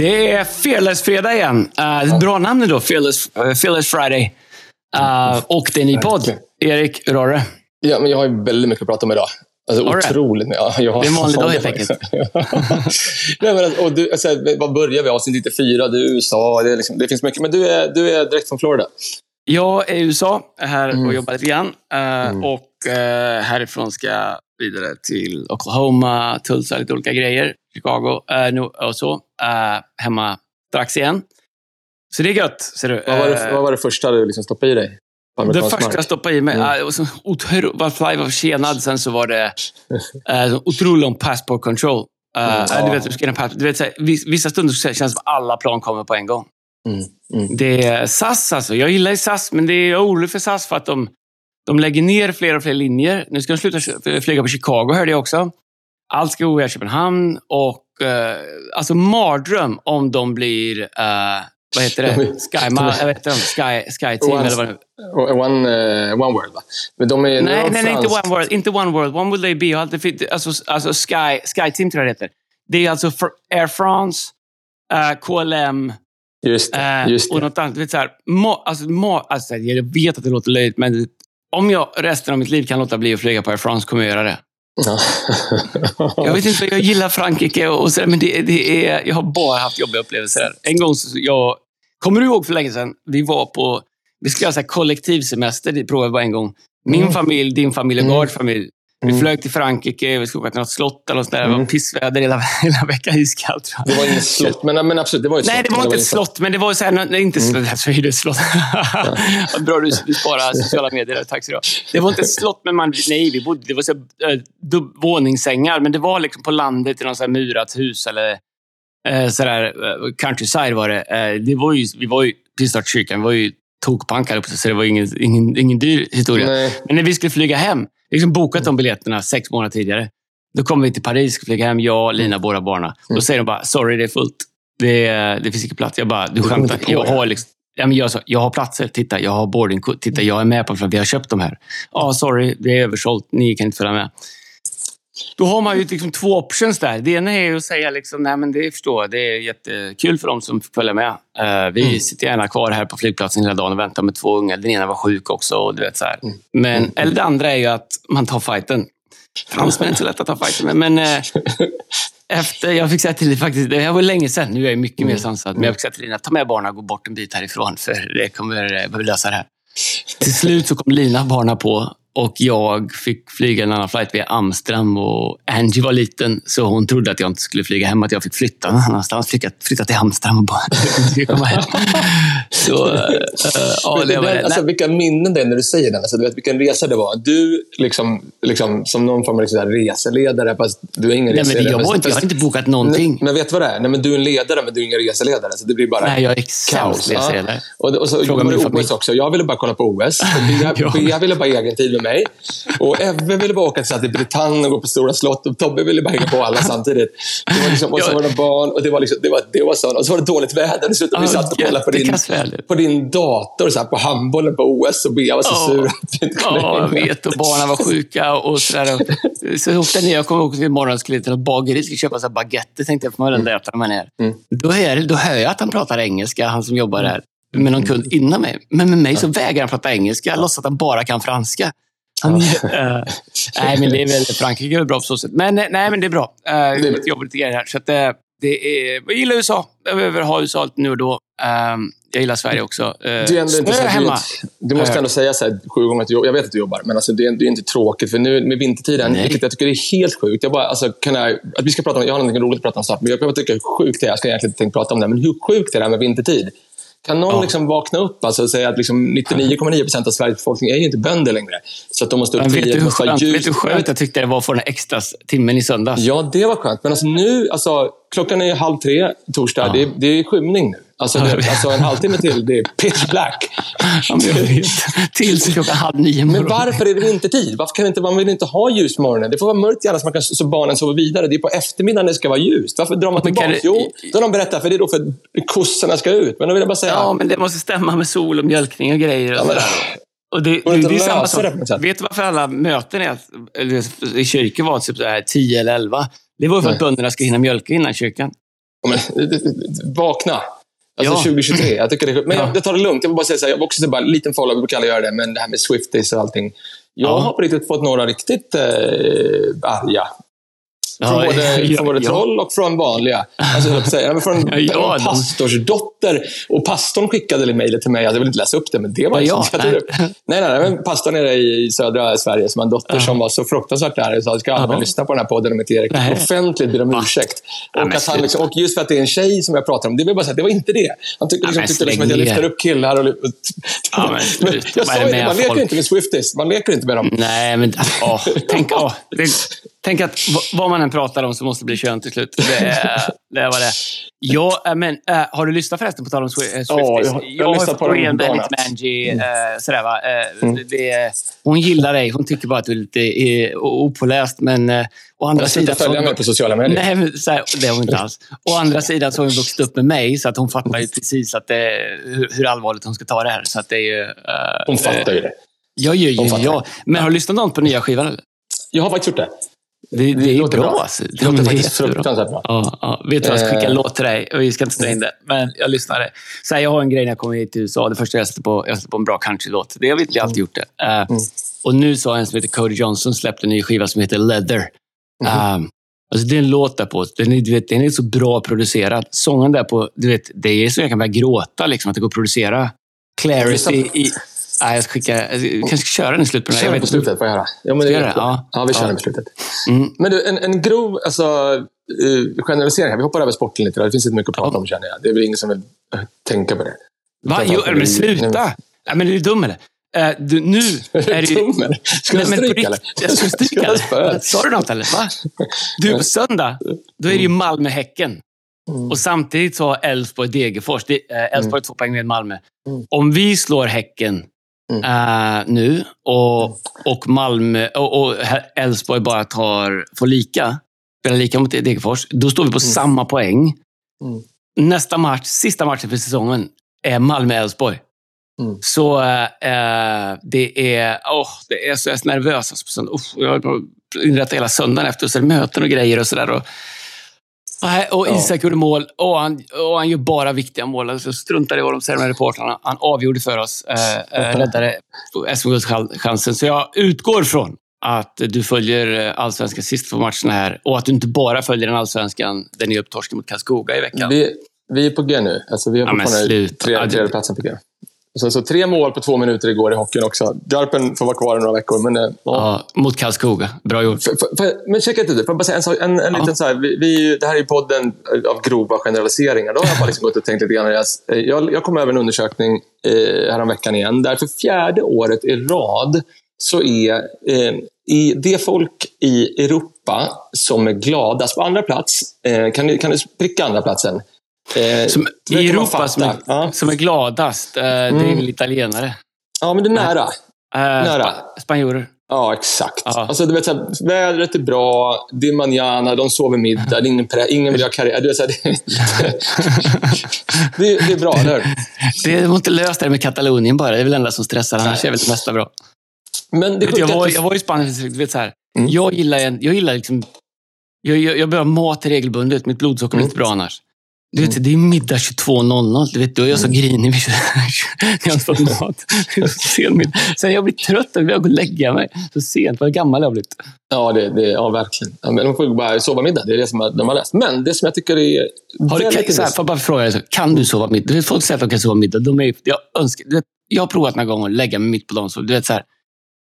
Det är Fearless-fredag igen. Uh, bra namn då, Fearless, uh, Fearless Friday. Uh, och det är en ny podd. Erik, hur har du? Ja, men jag har ju väldigt mycket att prata om idag. Alltså, otroligt mycket. Ja, jag har det är en vanlig dag helt enkelt. Nej, men, och du, alltså, vad börjar vi? Avsnitt 94, du är USA. Det, är liksom, det finns mycket. Men du är, du är direkt från Florida? Jag är i USA, här och mm. jobbar lite grann. Mm. Och härifrån ska jag vidare till Oklahoma, Tulsa, lite olika grejer. Chicago och så. Uh, hemma strax igen. Så det är gött, ser du. Vad var det, vad var det första du liksom stoppade i dig? Det första jag stoppade i mig, mm. otro, var var försenad. Sen så var det uh, otroligt lång passport control. Mm, du vet, du vet, så här, vissa stunder känns det som att alla plan kommer på en gång. Mm, mm. Det är SAS alltså. Jag gillar SAS, men det är orolig för SAS för att de, de lägger ner fler och fler linjer. Nu ska de sluta flyga på Chicago, hörde jag också. Allt ska gå via Köpenhamn och eh, alltså mardröm om de blir eh, vad heter det? Sky, ma, jag vet inte, Sky, Sky Team one, eller vad det One, uh, one World, va? Men de är, nej, nej, nej, inte One World. Inte One World. One World AB. Alltså, alltså Sky, Sky Team tror jag det heter. Det är alltså Air France, uh, KLM, Just det, just det. Och något annat. Vet, så här, ma, alltså, ma, alltså, jag vet att det låter löjligt, men om jag resten av mitt liv kan låta bli att flyga på Air France kommer jag göra det. Ja. jag vet inte, jag gillar Frankrike och så, men det, det, är, jag har bara haft jobbiga upplevelser där. En gång, så, jag, kommer du ihåg för länge sedan? Vi var på, vi skulle göra kollektivsemester, det provade vi bara en gång. Min mm. familj, din familj och mm. Gards familj. Vi mm. flög till Frankrike, vi skulle åka till något slott eller något sådär. Mm. Det var mm. pissväder hela, hela veckan, iskallt. Det var inget slott, men, men absolut, det var ett Nej, slott. det var inte ett slott, men det var så här, nej, inte slott, mm. alltså, det slott. ja. Bra du, du sparar sociala medier Tack så Det var inte ett slott, men man, nej, vi bodde, det var så äh, våningssängar, men det var liksom på landet i något så här murat hus eller äh, sådär, äh, countryside var det. Äh, det var ju, vi var ju precis snart kyrkan, vi var ju tokpankar så det var ingen, ingen, ingen dyr historia. Nej. Men när vi skulle flyga hem, liksom bokat de biljetterna sex månader tidigare. Då kommer vi till Paris, ska flyga hem, jag, Lina, mm. båda barnen. Då mm. säger de bara, sorry det är fullt. Det, det finns inte plats. Jag bara, du skämtar. Jag har, liksom, ja, men jag, sa, jag har platser. Titta, jag har boarding. Titta, jag är med på Vi har köpt de här. Ja, ah, sorry, det är översålt. Ni kan inte följa med. Då har man ju liksom två options där. Det ena är att säga liksom, nej men det förstår jag, det är jättekul för dem som följer med. Uh, vi mm. sitter gärna kvar här på flygplatsen hela dagen och väntar med två ungar. Den ena var sjuk också. Och du vet, så mm. Men, mm. Eller det andra är ju att man tar fighten. Fransmän är inte så lätt att ta fighten med. Men, uh, efter, jag fick säga till faktiskt, det var länge sedan, nu är jag mycket mer mm. sansad, men jag fick säga till Lina, ta med barnen och gå bort en bit härifrån, för det kommer, vi lösa det här. Till slut så kom Lina barna på och jag fick flyga en annan flight via Amsterdam och Angie var liten så hon trodde att jag inte skulle flyga hem, att jag fick flytta någon annanstans. Flytta, flytta till Amsterdam och bara komma hem. Så, äh, ja, det var, alltså, vilka minnen det är när du säger det. Alltså, du vet vilken resa det var. Du liksom, liksom som någon form av liksom, reseledare, fast du är ingen Nej, reseledare. Men jag, var inte, jag har inte bokat någonting. Nej, men vet du vad det är? Nej, men du är en ledare, men du är ingen reseledare. Så det blir bara Nej, jag är kaos. Ja. Och, och så Fråga det OS också. Jag ville bara kolla på OS. Jag, ja. ville bara egen tid med mig. Och Ebbe ville bara åka till Bretagne och gå på Stora slott och Tobbe ville bara hänga på alla samtidigt. Det var liksom, och så var det barn och det var, liksom, det var, det var så. Och så var det dåligt väder. Dessutom, vi satt och kollade på din, på din dator så här, på handbollen på OS och Bea var så sur att vi inte kunde Ja, jag vet. Och barnen var sjuka och sådär. Så åkte ner. Jag kommer ihåg till morgonen skulle till ett bageri och köpa så här baguetter. Tänkte jag, får man väl ändå äta när man är. Mm. Då, är då hör jag att han pratar engelska, han som jobbar där med någon kund innan mig. Men med mig så vägrar han prata engelska. Låtsas att han bara kan franska. Han, uh, nej, men det är väl Frankrike är bra på så sätt. Men nej, men det är bra. Uh, jag jobbar lite grejer här. Så att, uh, det är, jag gillar USA. Jag behöver ha USA lite nu och då. Um, jag gillar Sverige också. Det är ändå inte så hemma. Du, måste ändå säga så här, sju gånger att du, jag vet att du jobbar, men alltså, det, är, det är inte tråkigt. För nu med vintertiden, Nej. vilket jag tycker är helt sjukt. Jag, bara, alltså, kan jag, att vi ska prata om, jag har något roligt att prata om snart, men jag, jag tycker hur sjukt det är. Jag ska egentligen inte tänka prata om det, men hur sjukt är det här med vintertid? Kan någon ja. liksom vakna upp alltså, och säga att liksom 99,9 procent av Sveriges befolkning är ju inte bönder längre? Så att de måste upp vet, du hur skönt, vet du hur skönt jag tyckte det var få den extra timmen i söndags? Ja, det var skönt. Men alltså nu, alltså, klockan är halv tre torsdag. Ja. Det, det är skymning nu. Alltså, det, alltså en halvtimme till, det är pitch black. Ja, Tills klockan halv nio Men varför är det vintertid? Varför kan inte, man vill inte ha ljus på morgonen? Det får vara mörkt gärna så, man kan, så barnen sover vidare. Det är på eftermiddagen det ska vara ljust. Varför drar man tillbaka? Det... Jo, då har de berättat, för det är då för kossorna ska ut. Men då vill jag bara säga... Ja, men det måste stämma med sol och mjölkning och grejer. Och ja, men... Och det, det, det är samma sak. Vet du varför alla möten är, i kyrkan var typ 10 eller 11? Det var för att bönderna ska hinna mjölka innan kyrkan. Men, vakna. Alltså ja. 2023. Jag tycker det, men jag, det tar det lugnt. Jag vill bara säga så här, jag vill också bara en liten vi brukar alla göra det, men det här med Swifties och allting. Jag ja. har på riktigt fått några riktigt eh, arga från, ja, både, ja, från både troll och från vanliga. Alltså, jag säga, från ja, en pastorsdotter. Och pastorn skickade mejlet till mig. Jag vill inte läsa upp det, men det var ja, liksom, nej. nej, nej, nej. Pastorn nere i södra Sverige som har en dotter som var så fruktansvärt arg och sa att ska aldrig lyssna på den här podden om inte Erik offentligt ber om ursäkt. Och, att han liksom, och just för att det är en tjej som jag pratar om, det vill bara säga, det var inte det. Han tyckte, liksom, tyckte liksom att jag lyfter upp killar. Och, ja, men, men, jag sa ju det, man leker inte med Swifties. Man leker inte med dem. Nej, men åh, tänk, åh, tänk att vad man än pratar om så måste det bli kön till slut. Det, det var det. Ja, äh, men, äh, har du lyssnat förresten på tal om Swifties? Ja, jag, jag, jag har lyssnat på den väldigt med Angie. Mm. Äh, sådär, va? Äh, mm. det, hon gillar dig. Hon tycker bara att du är lite opåläst. Men äh, å andra jag sidan... följa mig på sociala medier. Nej, men, så här, det har hon inte alls. Å andra sidan så har hon vuxit upp med mig, så att hon fattar ju precis att det, hur, hur allvarligt hon ska ta det här. Så att det är ju, hon fattar ju det. Ja, ja, ja, ja. Men har du lyssnat något på nya skivan? Eller? Jag har faktiskt gjort det. Det, det, är bra. bra. Det låter faktiskt fruktansvärt bra. Ja, ja. Vet du vad, jag ska skicka en eh. låt till dig. Vi ska inte spela in det, men jag lyssnade. Så här, jag har en grej när jag kommer hit till USA. Det första jag sätter på, jag sätter på en bra countrylåt. Det har vi inte alltid gjort det. Uh, mm. Och nu så har en som heter Cody Johnson släppt en ny skiva som heter Leather. Mm. Um, alltså det är en låt där på. Den är, du vet, den är så bra producerad. Sången där på, du vet, det är så jag kan börja gråta, liksom, att det går att producera clarity i, Nej, jag ska skicka... Jag kanske ska köra den i slutet på den här. Kör den på slutet, får jag höra. Ja, men det är ja. ja, vi kör ja. den på slutet. Mm. Men du, en, en grov alltså, uh, generalisering här. Vi hoppar över sporten lite. Det finns inte mycket att prata om, känner jag. Det är väl ingen som vill uh, tänka på det. Va? Jo, men sluta! Nej, men är du dum eller? Uh, du, nu är du dum eller? Ska jag stryka eller? Jag ska stryka eller? Sa du något eller? Va? Du, på söndag, då är det ju mm. Malmö-Häcken. Mm. Och samtidigt så har Elfsborg-Degerfors. Elfsborg mm. två poäng med Malmö. Mm. Om vi slår Häcken mm. uh, nu och, och Malmö och Elfsborg bara tar, får lika, spelar lika mot Degerfors, då står vi på mm. samma poäng. Mm. Nästa match, sista matchen för säsongen, är Malmö-Elfsborg. Mm. Så uh, det är, oh, det är så jag är så nervös. Alltså, jag har inrättat hela söndagen efter, så är det möten och grejer och sådär. Nej, och Isak ja. gjorde mål och han, och han gör bara viktiga mål. Alltså, struntar i vad de säger med reportrarna. Han avgjorde för oss. Eh, eh räddade SM-guldchansen. Så jag utgår från att du följer eh, allsvenskan sist på matcherna här och att du inte bara följer den allsvenskan där ni är upp torsken mot Karlskoga i veckan. Vi, vi är på G nu. Alltså, vi har ja, fortfarande tre, tredje platsen på G. Så, så tre mål på två minuter igår i hockeyn också. Garpen får vara kvar i några veckor. Men, eh, ja. ja mot Karlskoga. Bra gjort. För, men checka inte, får jag bara säga en, en, en ja. liten så här, vi, vi, Det här är ju podden av grova generaliseringar. Då har jag bara liksom gått och tänkt lite grann. Jag, jag kom över en undersökning eh, häromveckan igen, där för fjärde året i rad så är eh, i det folk i Europa som är gladast på andra plats, eh, kan, du, kan du pricka andra platsen? Eh, som, I Europa som är, ja. som är gladast, eh, mm. det är mm. väl italienare? Ja, men det är nära. Eh, nära. spanjorer. Ja, exakt. Ja. Alltså, du vet, så här, vädret är bra, det är manana, de sover middag, ingen, ingen vill ha karriär. Du vet, så här, det, det, det, är bra, eller? Det var inte löst det med Katalonien bara. Det är väl det enda som stressar. Annars är väl det mesta bra. Men det jag, var, jag var i Spanien, du vet, så här, mm. jag gillar, jag gillar liksom, jag, jag, jag behöver mat regelbundet. Mitt blodsocker är mm. inte bra annars. Du vet, det är middag 22.00. Du vet, då är jag så grinig när jag har fått mat. Sen jag blir trött och vill gå och lägga mig. Så sent. Vad gammal jag har blivit. Ja, det, det, ja verkligen. Ja, men de får bara sova middag. Det är det som de har läst. Men det som jag tycker är... Har du, kan, så här, får jag bara fråga dig, kan du sova middag? Du vet, folk säger att de kan sova middag. De är, jag, önskar, vet, jag har provat några gånger att lägga mig mitt på dagen. Du vet, så här,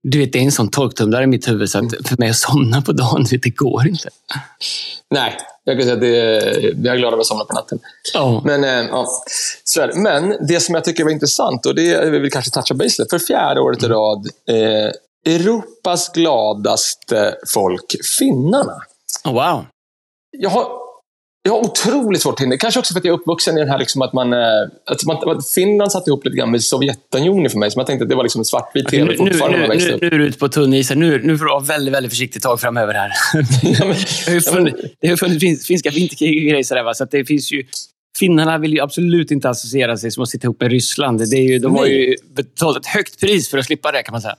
du vet, det är en sån torktumlare i mitt huvud så att för mig att somna på dagen, det går inte. Nej, jag kan säga att det är, jag är glad över att somna på natten. Oh. Men, äh, ja, så är det. Men det som jag tycker var intressant, och det vi vill kanske toucha base för fjärde året i mm. rad, eh, Europas gladaste folk, finnarna. Oh, wow. Jag har jag har otroligt svårt det. Kanske också för att jag är uppvuxen i den här liksom att man... Eh, att man att Finland satt ihop lite grann med Sovjetunionen för mig. Så man tänkte att det var liksom en svartvit tv nu, fortfarande. Nu, nu, nu, är du ute på tunn is. Nu, nu får du vara väldigt, väldigt försiktig tag framöver här. ja, men, det har ju funnits finska vinterkrig och grejer sådär, så att det finns ju... Finnarna vill ju absolut inte associera sig som att sitta ihop med Ryssland. Det är ju, de har ju betalat ett högt pris för att slippa det, kan man säga.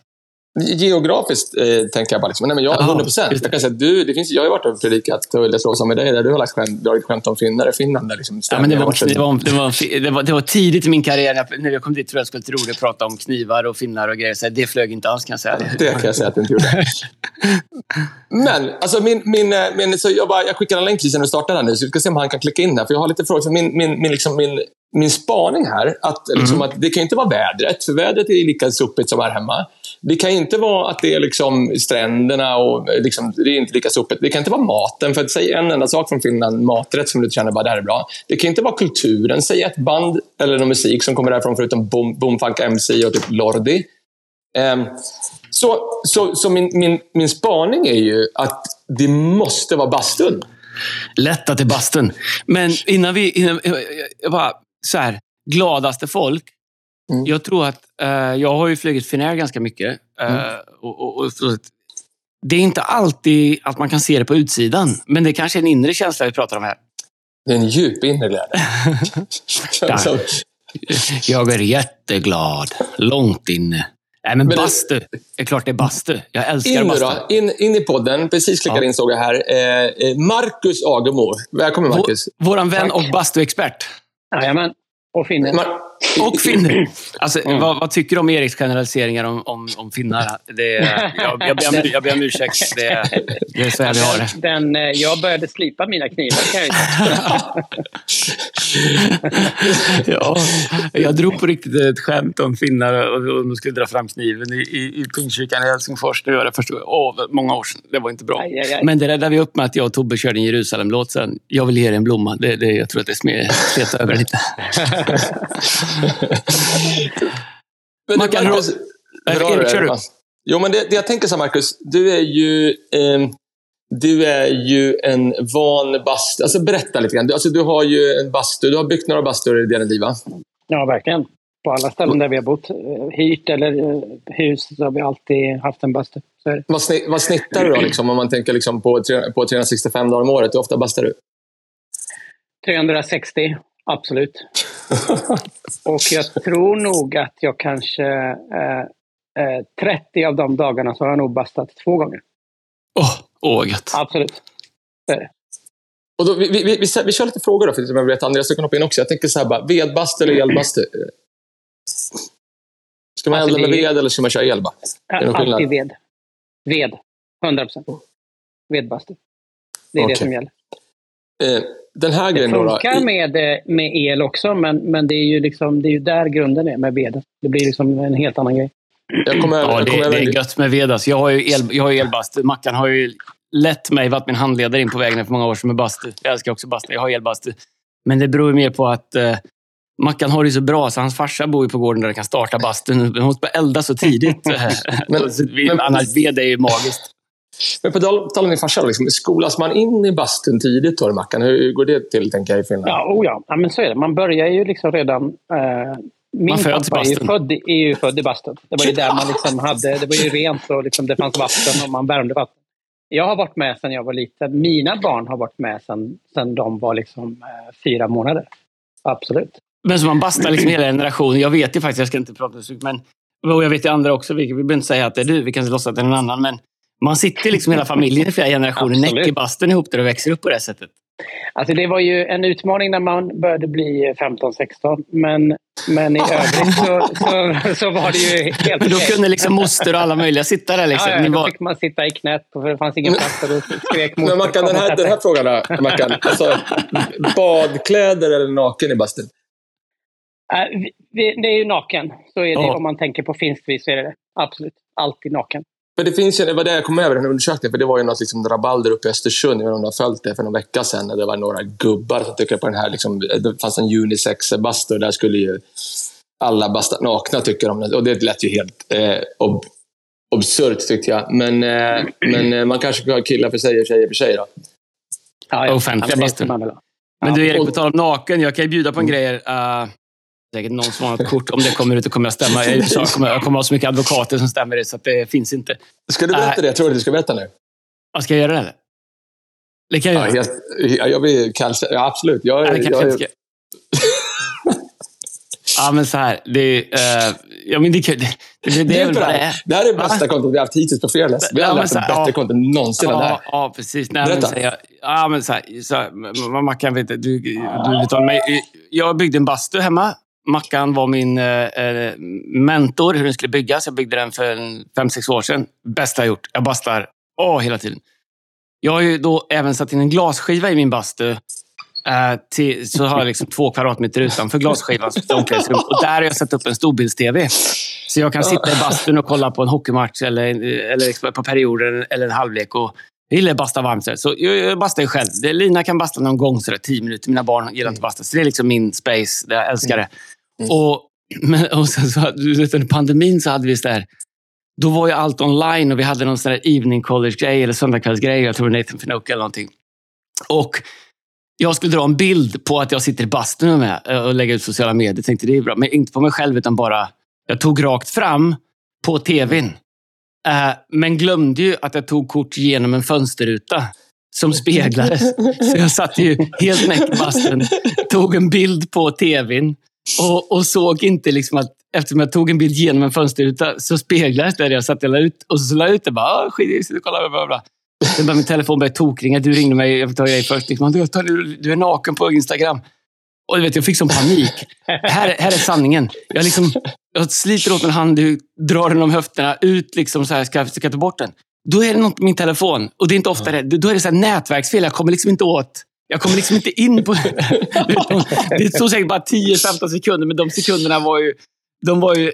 Geografiskt eh, tänker jag bara liksom, nej men jag, 100 procent. Jag kan säga du, det finns, jag har ju varit och predikat och läst med dig där du har lagt skämt, dragit skämt om finnar i Finland. Där liksom ja, men det, var, det, var, det, var, det, var, det var tidigt i min karriär. När jag kom dit tror jag skulle tro det prata om knivar och finnar och grejer. Så det flög inte alls kan jag säga. Det kan jag säga att det inte gjorde. men, alltså min, min, eh, min, så jag, bara, jag skickar en länk till när du startar här nu, så vi ska se om han kan klicka in här. För jag har lite frågor. Min, min, min, liksom, min, min spaning här, att, liksom, mm. att det kan inte vara vädret, för vädret är lika sopigt som här hemma. Det kan inte vara att det är liksom stränderna och eh, liksom, det är inte lika sopigt. Det kan inte vara maten, för att säga en enda sak från Finland, maträtt som du känner bara det här är bra. Det kan inte vara kulturen, säg ett band eller någon musik som kommer därifrån förutom Boom, Boomfunk MC och typ Lordi. Um, så så, så min, min, min spaning är ju att det måste vara bastun. Lätt att det är bastun. Men innan vi... Innan, eh, eh, jag bara, så här, gladaste folk. Mm. Jag tror att... Uh, jag har ju flugit Finnair ganska mycket. Uh, mm. och, och, och, det är inte alltid att man kan se det på utsidan. Men det är kanske är en inre känsla vi pratar om här. Det är en djup inre glädje. jag är jätteglad. Långt inne. Nej, men, men bastu. Det är klart det är bastu. Jag älskar in bastu. Då, in, in i podden. Precis klickade ja. in såg jag här. Eh, eh Marcus Agemo. Välkommen Marcus. Vår, våran vän och bastuexpert. Jajamän. Och finne. Mar och finne. Alltså, mm. vad, vad, tycker du om Eriks generaliseringar om, om, om finnar? Det, jag, jag, ber om, jag ber om ursäkt. Det, det är så här vi har det. Den, eh, jag började slipa mina knivar kan jag ja, Jag drog på riktigt ett skämt om finnar och om de skulle dra fram kniven i, i, i Pingstkyrkan i Helsingfors. Det var det första, åh, många år sedan. Det var inte bra. Aj, aj, aj. Men det räddade vi upp med att jag och Tobbe körde en Jerusalem-låt sen. Jag vill ge dig en blomma. Det, det, jag tror att det smetar över lite. men Mackan, Marcus, Erik, kör du. Jo, men det, det, jag tänker så här, Marcus. Du är ju... Eh, du är ju en van bastu. Alltså, berätta lite grann. Du, alltså, du har ju en bastu. Du har byggt några bastur i dina liv, va? Ja, verkligen. På alla ställen där vi har bott, eh, hyrt eller eh, hus, så har vi alltid haft en bastu. Vad, snitt, vad snittar du då, liksom, om man tänker liksom på, på 365 dagar om året? Hur ofta bastar du? 360, absolut. och jag tror nog att jag kanske... Eh, eh, 30 av de dagarna så har jag nog bastat två gånger. Åh, oh, oh, gött. Absolut. Det är det. Och då, vi, vi, vi, vi, kör lite frågor då, för jag vet Andreas du kan hoppa in också. Jag tänker så här bara, vedbastu eller elbastu? Ska man elda med ved eller ska man köra el? Bara? Alltid ved. Ved. 100 procent. Vedbastu. Det är okay. det som gäller. Eh, den här det grejen funkar då, med, eh, med el också, men, men det, är ju liksom, det är ju där grunden är med veden. Det blir liksom en helt annan grej. Jag kommer, ja, jag kommer det, det är gött med ved. Alltså. Jag har ju, el, jag har ju elbastu. Mackan har ju lett mig, varit min handledare in på vägen för många år sedan med bastu. Jag älskar också bastu. Jag har elbastu. Men det beror mer på att eh, Mackan har det så bra, så hans farsa bor ju på gården där han kan starta bastun. Han måste elda så tidigt. men, men, annars ved är ju magiskt. Men på tal om din farsa, liksom, skolas man in i bastun tidigt då, Mackan? Hur går det till, tänker jag, i Finland? Ja, oh ja. ja men så är det. Man börjar ju liksom redan... Eh, min pappa är ju, född, är ju född i bastun. Det var ju där man liksom hade... Det var ju rent och liksom, det fanns vatten och man värmde vatten. Jag har varit med sedan jag var liten. Mina barn har varit med sedan, sedan de var liksom, eh, fyra månader. Absolut. Men så man bastar liksom hela generationen. Jag vet ju faktiskt, jag ska inte prata så mycket, men och jag vet ju andra också. Vi, vi behöver inte säga att det är du, vi kan låtsas att det är någon annan. Men man sitter liksom hela familjen i flera generationer, näck i bastun ihop där och växer upp på det sättet. Alltså det var ju en utmaning när man började bli 15-16. Men, men i övrigt så, så, så, var det ju helt Men då kunde liksom moster och alla möjliga sitta där? Liksom. Ja, ja, då var... fick man sitta i knät för det fanns ingen plats. Då skrek moster. Men Mackan, den här, den här frågan då, Mackan. Alltså, badkläder eller naken i bastun? Äh, det är ju naken. Så är det oh. om man tänker på finskt vis. Så är det Absolut. Alltid naken. För det finns ju, det var det jag kom över den undersökningen, för det var ju något liksom rabalder uppe i Östersund, jag vet inte om du har följt det, för någon vecka sedan, när det var några gubbar som tyckte på den här, liksom, det fanns en unisex-bastu, där skulle ju alla basta nakna, tycker de. Och det lät ju helt eh, ob absurt, tyckte jag. Men, eh, men eh, man kanske kan ha killar för sig och tjejer för sig då. Ja, ja. Offentliga bastun. Men du Erik, på tal om naken, jag kan ju bjuda på en mm. grej. Uh, säkert någon som har ett kort. Om det kommer ut, det kommer att stämma. Jag, jag, kommer, jag kommer ha så mycket advokater som stämmer det, så det finns inte. Ska du berätta äh, det? Jag tror att du ska berätta nu. Ja, ska jag göra det? Eller? Det kan jag göra. Ja, jag, blir kanske... Ja, absolut. Jag, ja, det kanske jag, jag... ja, men så här. Det, uh, ja, men det, det, Det, det, är väl vad det är. Det här är bästa kontot vi har haft hittills på Fearless. Vi har aldrig haft ett bättre konto någonsin ja, än det här. Ja, precis. Nej, Berätta. Men, så, ja, men så, här, så Mackan vet du, du vet om mig. Jag byggde en bastu hemma. Mackan var min eh, eh, mentor hur den skulle byggas. Jag byggde den för fem sex år sedan. Bästa jag gjort. Jag bastar oh, hela tiden. Jag har ju då även satt in en glasskiva i min bastu Eh, till, så har jag liksom två kvadratmeter utanför glasskivans omklädningsrum. Och där har jag satt upp en storbilds-tv. Så jag kan sitta i bastun och kolla på en hockeymatch eller, eller liksom på perioder eller en halvlek. Och jag gillar att basta varmt. Så jag, jag bastar ju själv. Lina kan basta någon gång, sådär, tio minuter. Mina barn gillar inte att basta. Så det är liksom min space. Jag älskar det. Mm. Och, men, och sen så, under pandemin så hade vi så där, då var ju allt online och vi hade någon sån där evening college-grej eller söndagskvällsgrej. Jag tror Nathan Finoke eller någonting. Och jag skulle dra en bild på att jag sitter i bastun med eh, och lägga ut sociala medier. Jag tänkte det är bra. Men inte på mig själv, utan bara... Jag tog rakt fram på tvn. Uh, men glömde ju att jag tog kort genom en fönsterruta som speglades. Så jag satt ju helt näck i bastun, tog en bild på tvn och, och såg inte liksom att eftersom jag tog en bild genom en fönsterruta så speglades det. Jag satt och la ut och så la jag ut det. Bara, ah, skit, kolla, bla, bla. Sen började min telefon börja tokringa. Du ringde mig, jag tar dig först. Liksom, du, du är naken på Instagram. Och du vet, jag fick sån panik. här, här är sanningen. Jag, liksom, jag sliter åt en handduk, drar den om höfterna, ut liksom så här, ska, ska ta bort den. Då är det något med min telefon. Och det är inte ofta det. Då är det så nätverksfel. Jag kommer liksom inte åt. Jag kommer liksom inte in på... det tog säkert bara 10-15 sekunder, men de sekunderna var ju, de var ju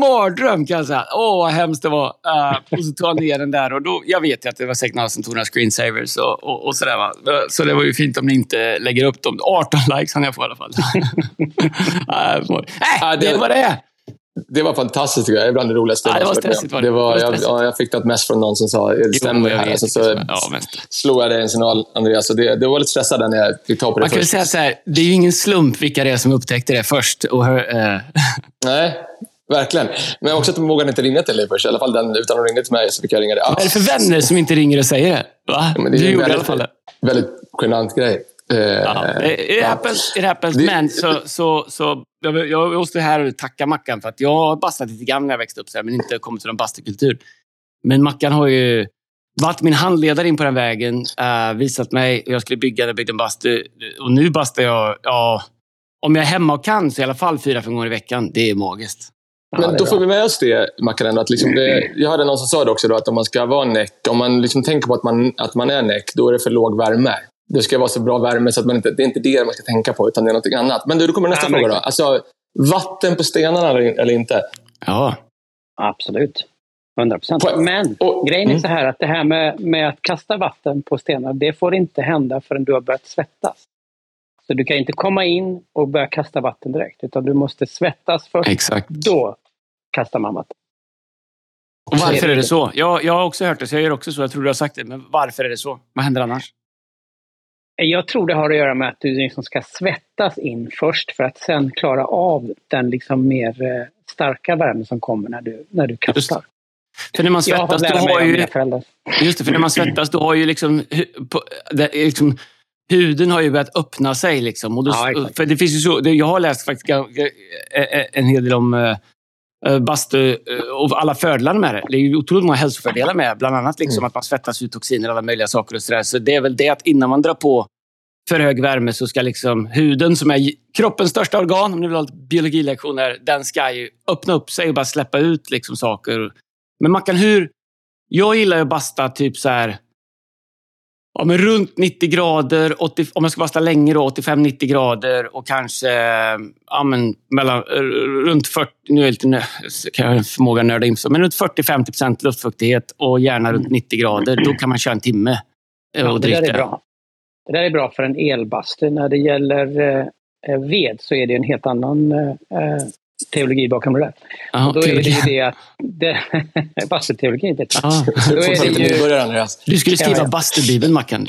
mardröm kan jag säga. Åh, vad hemskt det var. Uh, och så tog jag ner den där och då, jag vet ju att det var säkert några som tog några screensavers och, och, och sådär. Va? Så det var ju fint om ni inte lägger upp dem. 18 likes hann jag få i alla fall. uh, äh, det var det det var fantastiskt. Det är bland det roligaste ja, det var stressigt, var det. det var, jag, ja, jag fick ett mess från någon som sa det stämmer jo, här. Alltså, så ja, slog jag dig en signal, Andreas. Och det, det var lite stressad när jag fick ta på det Man kan först. säga så här, det är ju ingen slump vilka det är som upptäckte det först. Och, uh... Nej, Verkligen. Men också att de vågade inte ringa till dig först. I alla fall den, utan de ringde till mig så fick jag ringa dig. Vad är det för vänner som inte ringer och säger det? Va? Ja, det du gjorde i alla fall det. Väldigt genant grej. Ja, it happens. It happens. Det, men så, så, så, jag, jag måste här och tacka Mackan för att jag har bastat lite grann när jag växte upp, så här, men inte kommit till någon bastukultur. Men Mackan har ju varit min handledare in på den vägen. Uh, visat mig hur jag skulle bygga jag byggde en bastu. Och nu bastar jag, ja, om jag är hemma och kan, så i alla fall fyra, fem gånger i veckan. Det är magiskt. Men då får vi med oss det, Mackan, att liksom det, jag hörde någon som sa det också, då, att om man ska vara näck, om man liksom tänker på att man, att man är näck, då är det för låg värme. Det ska vara så bra värme så att man inte, det är inte det man ska tänka på, utan det är något annat. Men du, då kommer nästa ja, fråga. Då. Alltså, vatten på stenarna eller, eller inte? Ja. Absolut. 100 procent. Men och, grejen är mm. så här att det här med, med att kasta vatten på stenar, det får inte hända förrän du har börjat svettas. Så du kan inte komma in och börja kasta vatten direkt, utan du måste svettas först. Exakt. Då kastar man vatten. Och varför är det så? Jag, jag har också hört det, så jag gör också så. Jag tror du har sagt det. Men varför är det så? Vad händer annars? Jag tror det har att göra med att du liksom ska svettas in först för att sen klara av den liksom mer eh, starka värme som kommer när du, när du kastar. För när man svettas, då har ju... Just det, för när man svettas, då har ju liksom, på, det, liksom huden har ju börjat öppna sig. Liksom. Och då, ja, för det finns ju så, jag har läst faktiskt en hel del om uh, bastu och alla fördelar med det. Det är ju otroligt många hälsofördelar med Bland annat liksom mm. att man svettas ut toxiner och alla möjliga saker. och Så, där. så det är väl det att innan man drar på för hög värme så ska liksom huden, som är kroppens största organ, om ni vill ha biologilektioner, den ska ju öppna upp sig och bara släppa ut liksom saker. Men Mackan, hur... Jag gillar ju att basta typ så här ja, men runt 90 grader, 80, om jag ska basta länge då, 85-90 grader och kanske ja, men mellan, runt 40, nu är jag lite, kan jag förmåga nörda in men runt 40-50 procent luftfuktighet och gärna runt 90 grader. Då kan man köra en timme och ja. Det där är bra. Det där är bra för en elbastu. När det gäller eh, ved så är det en helt annan eh, teologi bakom det där. Aha, då teologi. är det ju det att... Det, bastuteologi, det ah. då är det ju, börjar, Andreas. Du skulle skriva ja, bastubibeln, Mackan.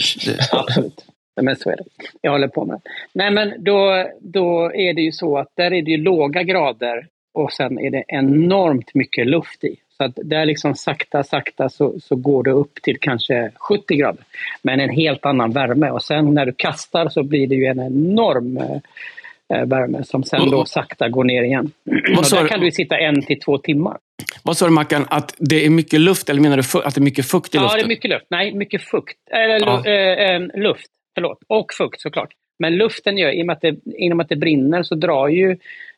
Absolut. Men så är det. Jag håller på med det. Nej, men då, då är det ju så att där är det ju låga grader och sen är det enormt mycket luft i. Så att där liksom sakta, sakta så, så går det upp till kanske 70 grader. Men en helt annan värme och sen när du kastar så blir det ju en enorm Eh, värme som sen då sakta går ner igen. Och där kan du sitta en till två timmar. Vad sa du Mackan? Att det är mycket luft, eller menar du att det är mycket fukt i luften? Ja, det är mycket luft. Nej, mycket fukt. Eller ja. äh, luft. Förlåt. Och fukt såklart. Men luften gör, i och med att det, inom att det brinner så drar ju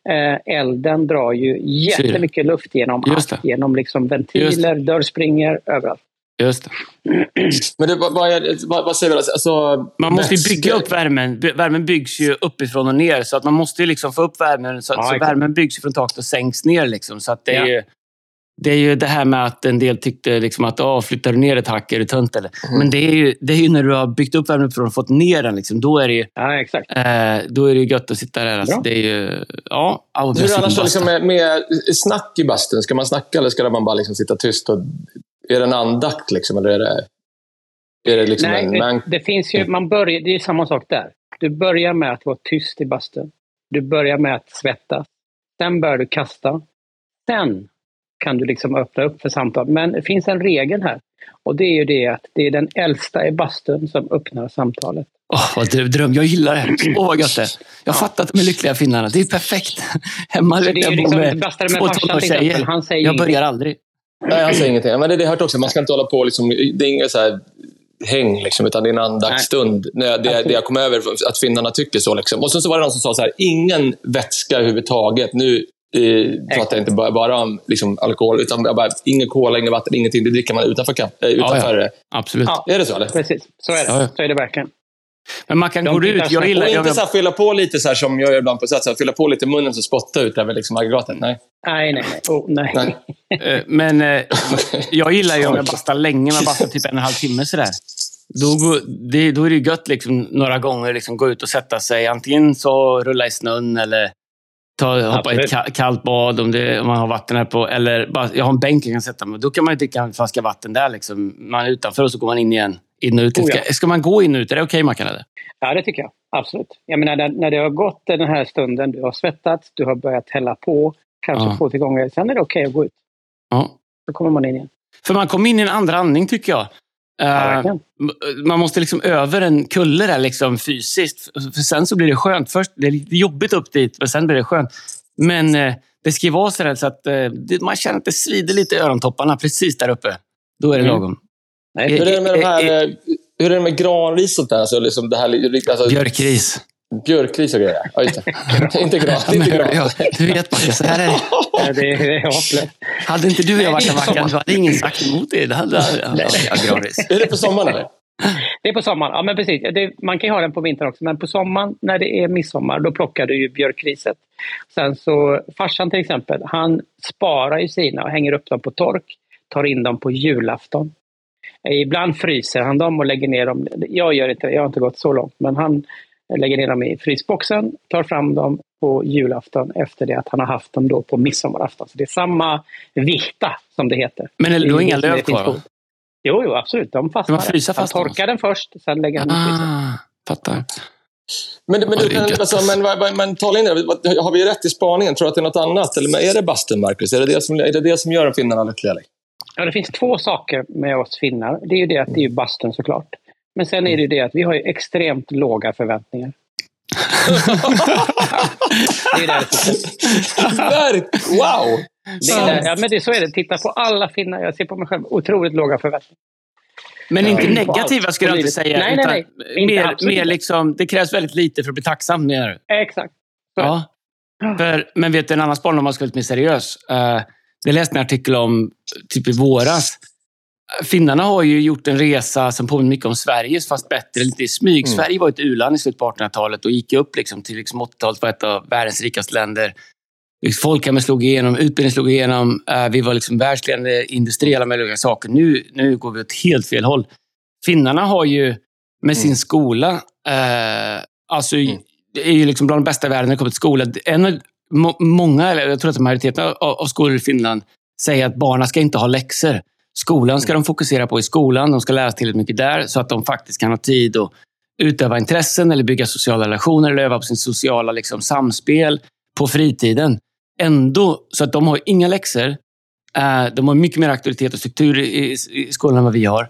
eh, elden drar ju jättemycket luft genom. Genom liksom ventiler, dörrspringor, överallt. Just det. Men det, vad, vad, vad, säger vi? Alltså, man måste ju bygga upp värmen. Värmen byggs ju uppifrån och ner. Så att man måste liksom få upp värmen. Så, ja, så värmen byggs från taket och sänks ner. Liksom. Så att det, är ja. ju, det är ju det här med att en del tyckte liksom att oh, flyttar du ner ett hack är du tönt. Eller? Mm. Men det är, ju, det är ju när du har byggt upp värmen uppifrån och fått ner den. Liksom. Då är det ju, ja, exakt. Eh, då är det gött att sitta där. Alltså, det är ju, ja, Hur är det annars liksom med, med snack i bastun? Ska man snacka eller ska man bara liksom sitta tyst och är det en andakt liksom, eller är det, är det liksom Nej, en... Man... det finns ju, man börjar, det är samma sak där. Du börjar med att vara tyst i bastun. Du börjar med att svettas. Sen börjar du kasta. Sen kan du liksom öppna upp för samtal. Men det finns en regel här. Och det är ju det att det är den äldsta i bastun som öppnar samtalet. Åh, oh, vad dröm. Jag gillar det. Åh, oh, vad gött det Jag har fattat med lyckliga finnarna. Det är perfekt. Hemma det är ju liksom, med två tonårstjejer. Jag börjar aldrig. Nej, han säger ingenting. Men det, det har jag hört också. Man ska inte hålla på liksom, Det är inget så här häng, liksom, utan det är en andaktsstund. Det, det, det jag kom över, att finnarna tycker så. Liksom. Och sen så var det någon som sa så här, ingen vätska överhuvudtaget. Nu eh, pratar jag inte bara, bara om liksom, alkohol, utan bara, ingen kola, inget vatten, ingenting. Det dricker man utanför. Äh, utanför ja, ja. Absolut. Ja. Är det så? Eller? Precis, så är det. Ja, så är det verkligen. Men man kan gå ut. Jag gillar... Och inte så här, fylla på lite så här, som jag gör ibland på sätt, så här, fylla på lite i munnen och spotta ut över liksom, aggregatet. Nej. Nej, nej, nej. Oh, nej. nej. Eh, men eh, jag gillar ju om jag bastar länge, man bastar typ en och en halv timme sådär. Då, det, då är det gött liksom, några gånger liksom, gå ut och sätta sig. Antingen så rulla i snön eller ta, hoppa i ett kallt bad om, det, om man har vatten här på. Eller bara, jag har en bänk jag kan sätta mig Då kan man ju dricka en flaska vatten där. Liksom. Man är utanför och så går man in igen. In och ut. Oh, ja. ska, ska, man gå in och ut? Är det okej, okay, Mackan? Ja, det tycker jag. Absolut. Jag menar, när, när det har gått den här stunden, du har svettats, du har börjat hälla på, kanske ja. två, tre gånger. Sen är det okej okay att gå ut. Ja. Då kommer man in igen. För man kommer in i en andra andning, tycker jag. Uh, man måste liksom över en kulle där liksom fysiskt. För sen så blir det skönt. Först det är lite jobbigt upp dit, men sen blir det skönt. Men uh, det ska vara så, så att uh, man känner att det svider lite i örontopparna precis där uppe. Då är det mm. lagom. Nej, hur är det med de här hur är det med granris och där? Alltså, liksom det här, alltså, Björkris. Björkris och grejer. Ja, det. inte gran. Inte gran. Ja, du vet Mackan, så här är det. Ja, det, det är hopplöst. Hade inte du och jag varit en Mackan, du hade ingen sagt emot det. det hade, ja, granris. Är det på sommaren eller? Det är på sommaren, ja men precis. Det, man kan ju ha den på vintern också, men på sommaren när det är midsommar, då plockar du ju björkriset. Sen så, farsan till exempel, han sparar ju sina och hänger upp dem på tork, tar in dem på julafton. Ibland fryser han dem och lägger ner dem. Jag gör inte jag har inte gått så långt, men han lägger ner dem i frysboxen, tar fram dem på julafton efter det att han har haft dem då på midsommarafton. Så det är samma vikta som det heter. Men är det inga löv kvar? Jo, jo, absolut. De fastnar. Man frysa fast han torkar den först, sen lägger han ah, i frysen. Fattar. Men, men, du, alltså, men, men, men tala in det. Har vi rätt i spaningen? Tror du att det är något annat? Eller är det bastun, Marcus? Är det det som, är det, det som gör finnarna lyckliga? Ja, det finns två saker med oss finnar. Det är ju det att det är bastun såklart. Men sen är det ju det att vi har extremt låga förväntningar. det är där det Wow! Det är där, ja, men det, så är det. Titta på alla finnar. Jag ser på mig själv. Otroligt låga förväntningar. Men inte ja, negativa skulle jag inte säga. Nej, nej, nej. Inte mer, mer liksom, det krävs väldigt lite för att bli tacksam, menar du? Exakt. Ja. För, men vet du, en annan spaning om man ska vara lite mer seriös. Uh, det läste en artikel om typ i våras. Finnarna har ju gjort en resa som påminner mycket om Sveriges, fast bättre, lite i smyg. Mm. Sverige var ett u-land i slutet på 1800-talet och gick upp liksom till liksom 80-talet var ett av världens rikaste länder. Folkhemmet slog igenom, utbildningen slog igenom. Eh, vi var liksom världsledande industri, alla möjliga saker. Nu, nu går vi åt helt fel håll. Finnarna har ju med sin mm. skola, eh, alltså, mm. det är ju liksom bland de bästa i världen när det kommer till skola. En många, eller jag tror att majoriteten av, av skolor i Finland säger att barnen ska inte ha läxor. Skolan ska de fokusera på i skolan. De ska lära sig tillräckligt mycket där så att de faktiskt kan ha tid att utöva intressen eller bygga sociala relationer eller öva på sin sociala liksom, samspel på fritiden. Ändå, så att de har inga läxor. Eh, de har mycket mer auktoritet och struktur i, i skolan än vad vi har.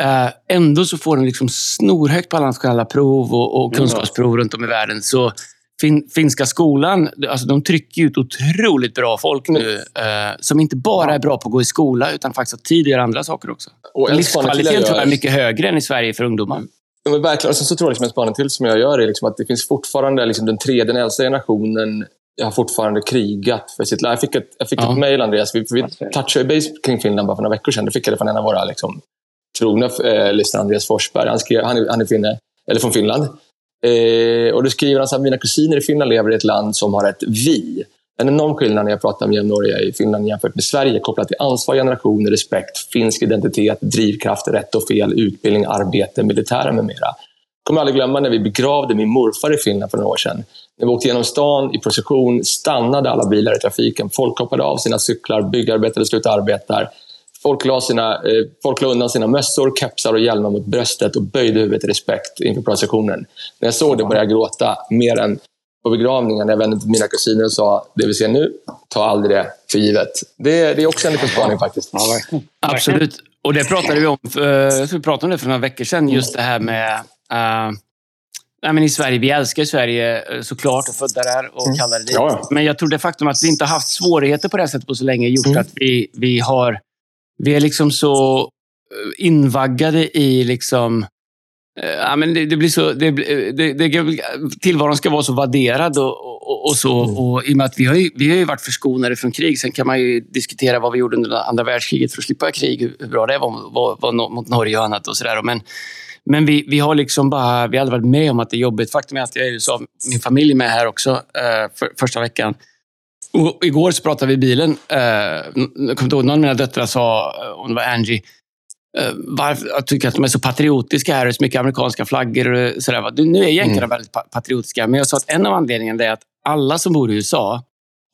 Eh, ändå så får de liksom snorhögt på alla nationella prov och, och kunskapsprov runt om i världen. Så fin, finska skolan, alltså de trycker ut otroligt bra folk nu. Eh, som inte bara är bra på att gå i skola, utan faktiskt har tid att göra andra saker också. Och Livskvaliteten tror jag är mycket högre än i Sverige för ungdomar. Ja, men verkligen. Och sen så tror jag liksom en spaning till som jag gör är liksom att det finns fortfarande liksom den tredje, den äldsta generationen jag har fortfarande krigat för sitt liv. Jag fick ett, jag fick ja. ett mejl, Andreas. Vi, vi touchade base kring Finland bara för några veckor sedan. Då fick jag det från en av våra liksom, trogna eh, lyssnare, Andreas Forsberg. Han, skrev, han, är, han är finne, eller från Finland. Eh, och då skriver han att mina kusiner i Finland lever i ett land som har ett vi. En enorm skillnad när jag pratar med jämnåriga i Finland jämfört med Sverige kopplat till ansvar, generationer, respekt, finsk identitet, drivkraft, rätt och fel, utbildning, arbete, militära med mera. Jag kommer aldrig glömma när vi begravde min morfar i Finland för några år sedan. När vi åkte genom stan i procession stannade alla bilar i trafiken. Folk hoppade av sina cyklar, byggarbetare slutade arbeta. Folk la, sina, eh, folk la undan sina mössor, kepsar och hjälmar mot bröstet och böjde huvudet i respekt inför processionen. När jag såg det började jag gråta mer än på begravningen jag vände till mina kusiner och sa det vi ser nu, ta aldrig det för givet. Det, det är också en liten spaning faktiskt. Ja, Absolut. Och det pratade vi om, för, vi pratade om det för några veckor sedan, just det här med uh, Nej, men I Sverige, vi älskar Sverige eh, såklart och födda där och mm. kallar det ja. Men jag tror det faktum att vi inte har haft svårigheter på det här sättet på så länge gjort mm. att vi, vi har vi är liksom så eh, invaggade i liksom... Eh, ja, men det, det blir så, det, det, det, tillvaron ska vara så vadderad och, och, och så. Mm. Och I och med att vi har, ju, vi har varit förskonade från krig. Sen kan man ju diskutera vad vi gjorde under andra världskriget för att slippa krig. Hur bra det var, var, var mot Norge och annat. och så där. Men, men vi, vi har liksom bara, vi har aldrig varit med om att det är jobbigt. Faktum är att jag är i USA, min familj är med här också eh, för, första veckan. Och igår så pratade vi i bilen. Eh, jag kommer inte ihåg, någon av mina döttrar sa, om det var Angie, eh, varför, jag tycker att de är så patriotiska här. Det är så mycket amerikanska flaggor och sådär. Nu är jänkarna mm. väldigt patriotiska, men jag sa att en av anledningarna är att alla som bor i USA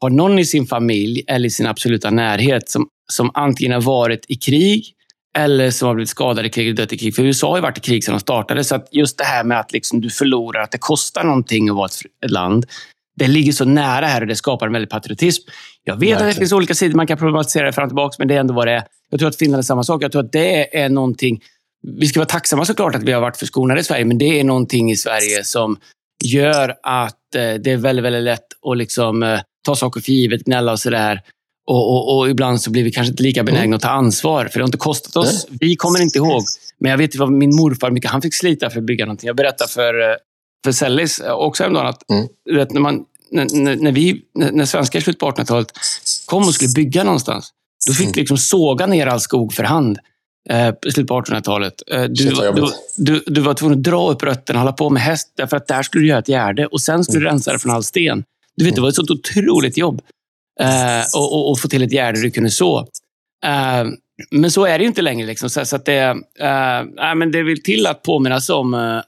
har någon i sin familj eller i sin absoluta närhet som, som antingen har varit i krig eller som har blivit skadade i krig eller dött i krig. För USA har ju varit i krig sedan de startade. Så att just det här med att liksom du förlorar, att det kostar någonting att vara ett land det ligger så nära här och det skapar en väldig patriotism. Jag vet Verkligen. att det finns olika sidor man kan problematisera det fram och tillbaka, men det är ändå vad det är. Jag tror att Finland är samma sak. Jag tror att det är någonting... Vi ska vara tacksamma såklart att vi har varit förskonade i Sverige, men det är någonting i Sverige som gör att eh, det är väldigt, väldigt lätt att liksom, eh, ta saker för givet, gnälla och sådär. Och, och, och, ibland så blir vi kanske inte lika benägna mm. att ta ansvar, för det har inte kostat oss. Vi kommer inte ihåg. Men jag vet ju vad min morfar, mycket han fick slita för att bygga någonting. Jag berättade för, eh, för Sellis också häromdagen att mm. vet, när man när, när, vi, när svenskar i slutet på 1800-talet kom och skulle bygga någonstans, då fick vi mm. liksom såga ner all skog för hand eh, i slutet på 1800-talet. Eh, du, du, du, du, var tvungen att dra upp rötterna hålla på med häst, därför att där skulle du göra ett gärde och sen skulle du mm. rensa det från all sten. Du vet, det var ett sånt otroligt jobb. Eh, och, och, och, få till ett gärde du kunde så. Eh, men så är det ju inte längre. Liksom. Så, så att det, uh, men det vill till att påminnas om uh,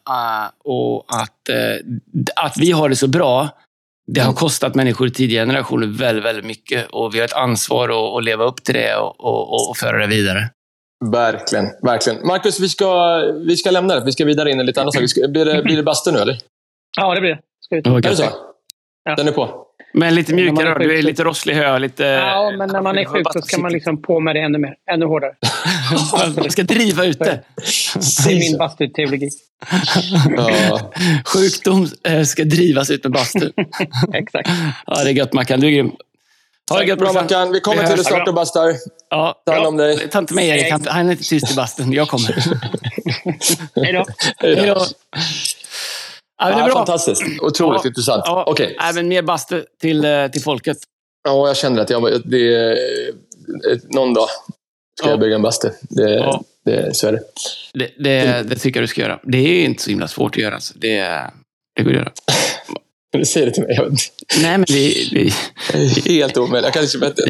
och att, uh, att vi har det så bra det har kostat människor i tidigare generationer väldigt, väldigt mycket och vi har ett ansvar att, att leva upp till det och, och, och föra det vidare. Verkligen. verkligen. Marcus, vi ska, vi ska lämna det. Vi ska vidare in i lite andra saker. Blir det, blir det bastu nu, eller? Ja, det blir det. Ska vi ta. Är det så? Ja. Den är på? Men lite mjukare då? Du är lite rosslig hö, lite... Ja, men när man är sjuk så ska man liksom på med det ännu mer. Ännu hårdare. Man ska driva ute. Det är min bastuteologi. ja. Sjukdom eh, ska drivas ut med bastu. Exakt. Ja, det är gött Mackan. Du är grym. Ha det gött bra Mackan. Vi kommer vi till dig snart och bastar. Ja, Ta hand om dig. Ta inte med Erik. Han är inte tyst i bastun. Jag kommer. Hej då. Hej då. Ja, det är bra. Fantastiskt. Otroligt ja, intressant. Ja, okay. Även mer bastu till, eh, till folket. Ja, jag känner att jag, det, någon dag ska ja. jag bygga en bastu. Det, ja. det, så är det. Det, det. det tycker jag du ska göra. Det är inte så himla svårt att göra. Alltså. Det, det går att göra. Du säger det till mig. Nej, men vi... vi... Helt omöjligt. Jag kan inte bättre.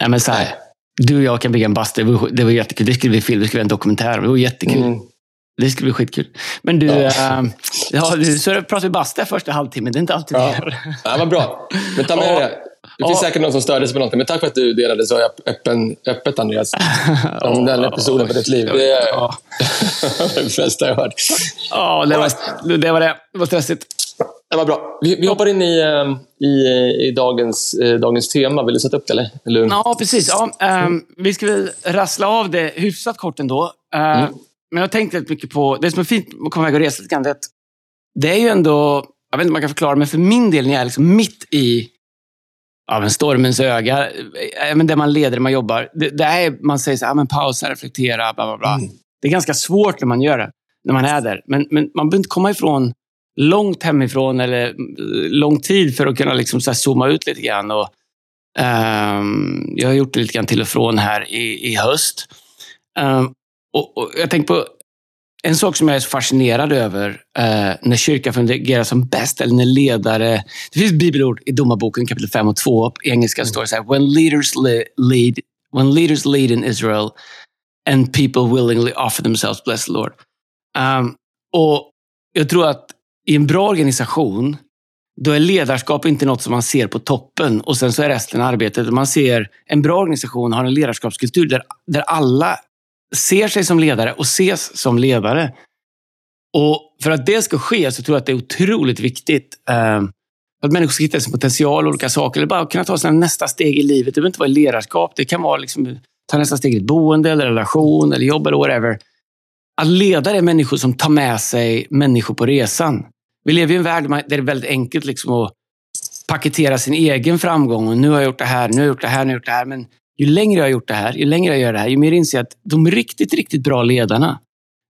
Nej, men så här. Du och jag kan bygga en bastu. Det var, det var jättekul. Det skulle vi filma. Det skulle bli en dokumentär. Det var jättekul. Mm. Det skulle bli skitkul. Men du, ja. Äh, ja, så pratar vi basta första halvtimmen. Det är inte alltid ja. vi gör. Ja, vad bra. Men ta med ja. det. Det finns ja. säkert någon som störde sig på någonting, men tack för att du delade så öppen, öppet, Andreas. Om den episoden för ditt liv. Det är ja. det bästa jag hört. Ja, det var det. Var det. det var stressigt. Det var bra. Vi, vi hoppar in i, eh, i, i dagens, eh, dagens tema. Vill du sätta upp det? Eller? eller? Ja, precis. Ja, um, vi ska väl rassla av det hyfsat kort ändå. Uh, mm. Men jag har tänkt väldigt mycket på, det som är fint med att komma iväg och resa lite grann, det är ju ändå jag vet inte om man kan förklara, men för min del när jag är liksom mitt i ja, men stormens öga, men där man leder, där man jobbar. Det, det är, man säger så här, men pausa, reflektera, bla bla bla. Mm. Det är ganska svårt när man gör det, när man är där. Men, men man behöver inte komma ifrån långt hemifrån eller eh, lång tid för att kunna liksom så zooma ut lite grann. Och, um, jag har gjort det lite grann till och från här i, i höst. Um, och, och, jag tänker på en sak som jag är så fascinerad över uh, när kyrkan fungerar som bäst, eller när ledare... Det finns bibelord i Domarboken kapitel 5 och 2. På engelska står det så här, When leaders lead, when leaders lead in Israel and people willingly offer themselves, bless the Lord. Um, och jag tror att i en bra organisation, då är ledarskap inte något som man ser på toppen och sen så är resten arbetet. Man ser en bra organisation har en ledarskapskultur där, där alla ser sig som ledare och ses som ledare. Och för att det ska ske så tror jag att det är otroligt viktigt eh, att människor ska hitta sin potential och olika saker. Eller bara kunna ta sina nästa steg i livet. Det behöver inte vara ledarskap. Det kan vara liksom, ta nästa steg i ett boende, eller relation, eller jobb eller whatever. Att ledare är människor som tar med sig människor på resan. Vi lever i en värld där det är väldigt enkelt liksom att paketera sin egen framgång. Och nu har jag gjort det här, nu har jag gjort det här, nu har jag gjort det här. Men ju längre jag har gjort det här, ju längre jag gör det här, ju mer inser jag att de riktigt, riktigt bra ledarna,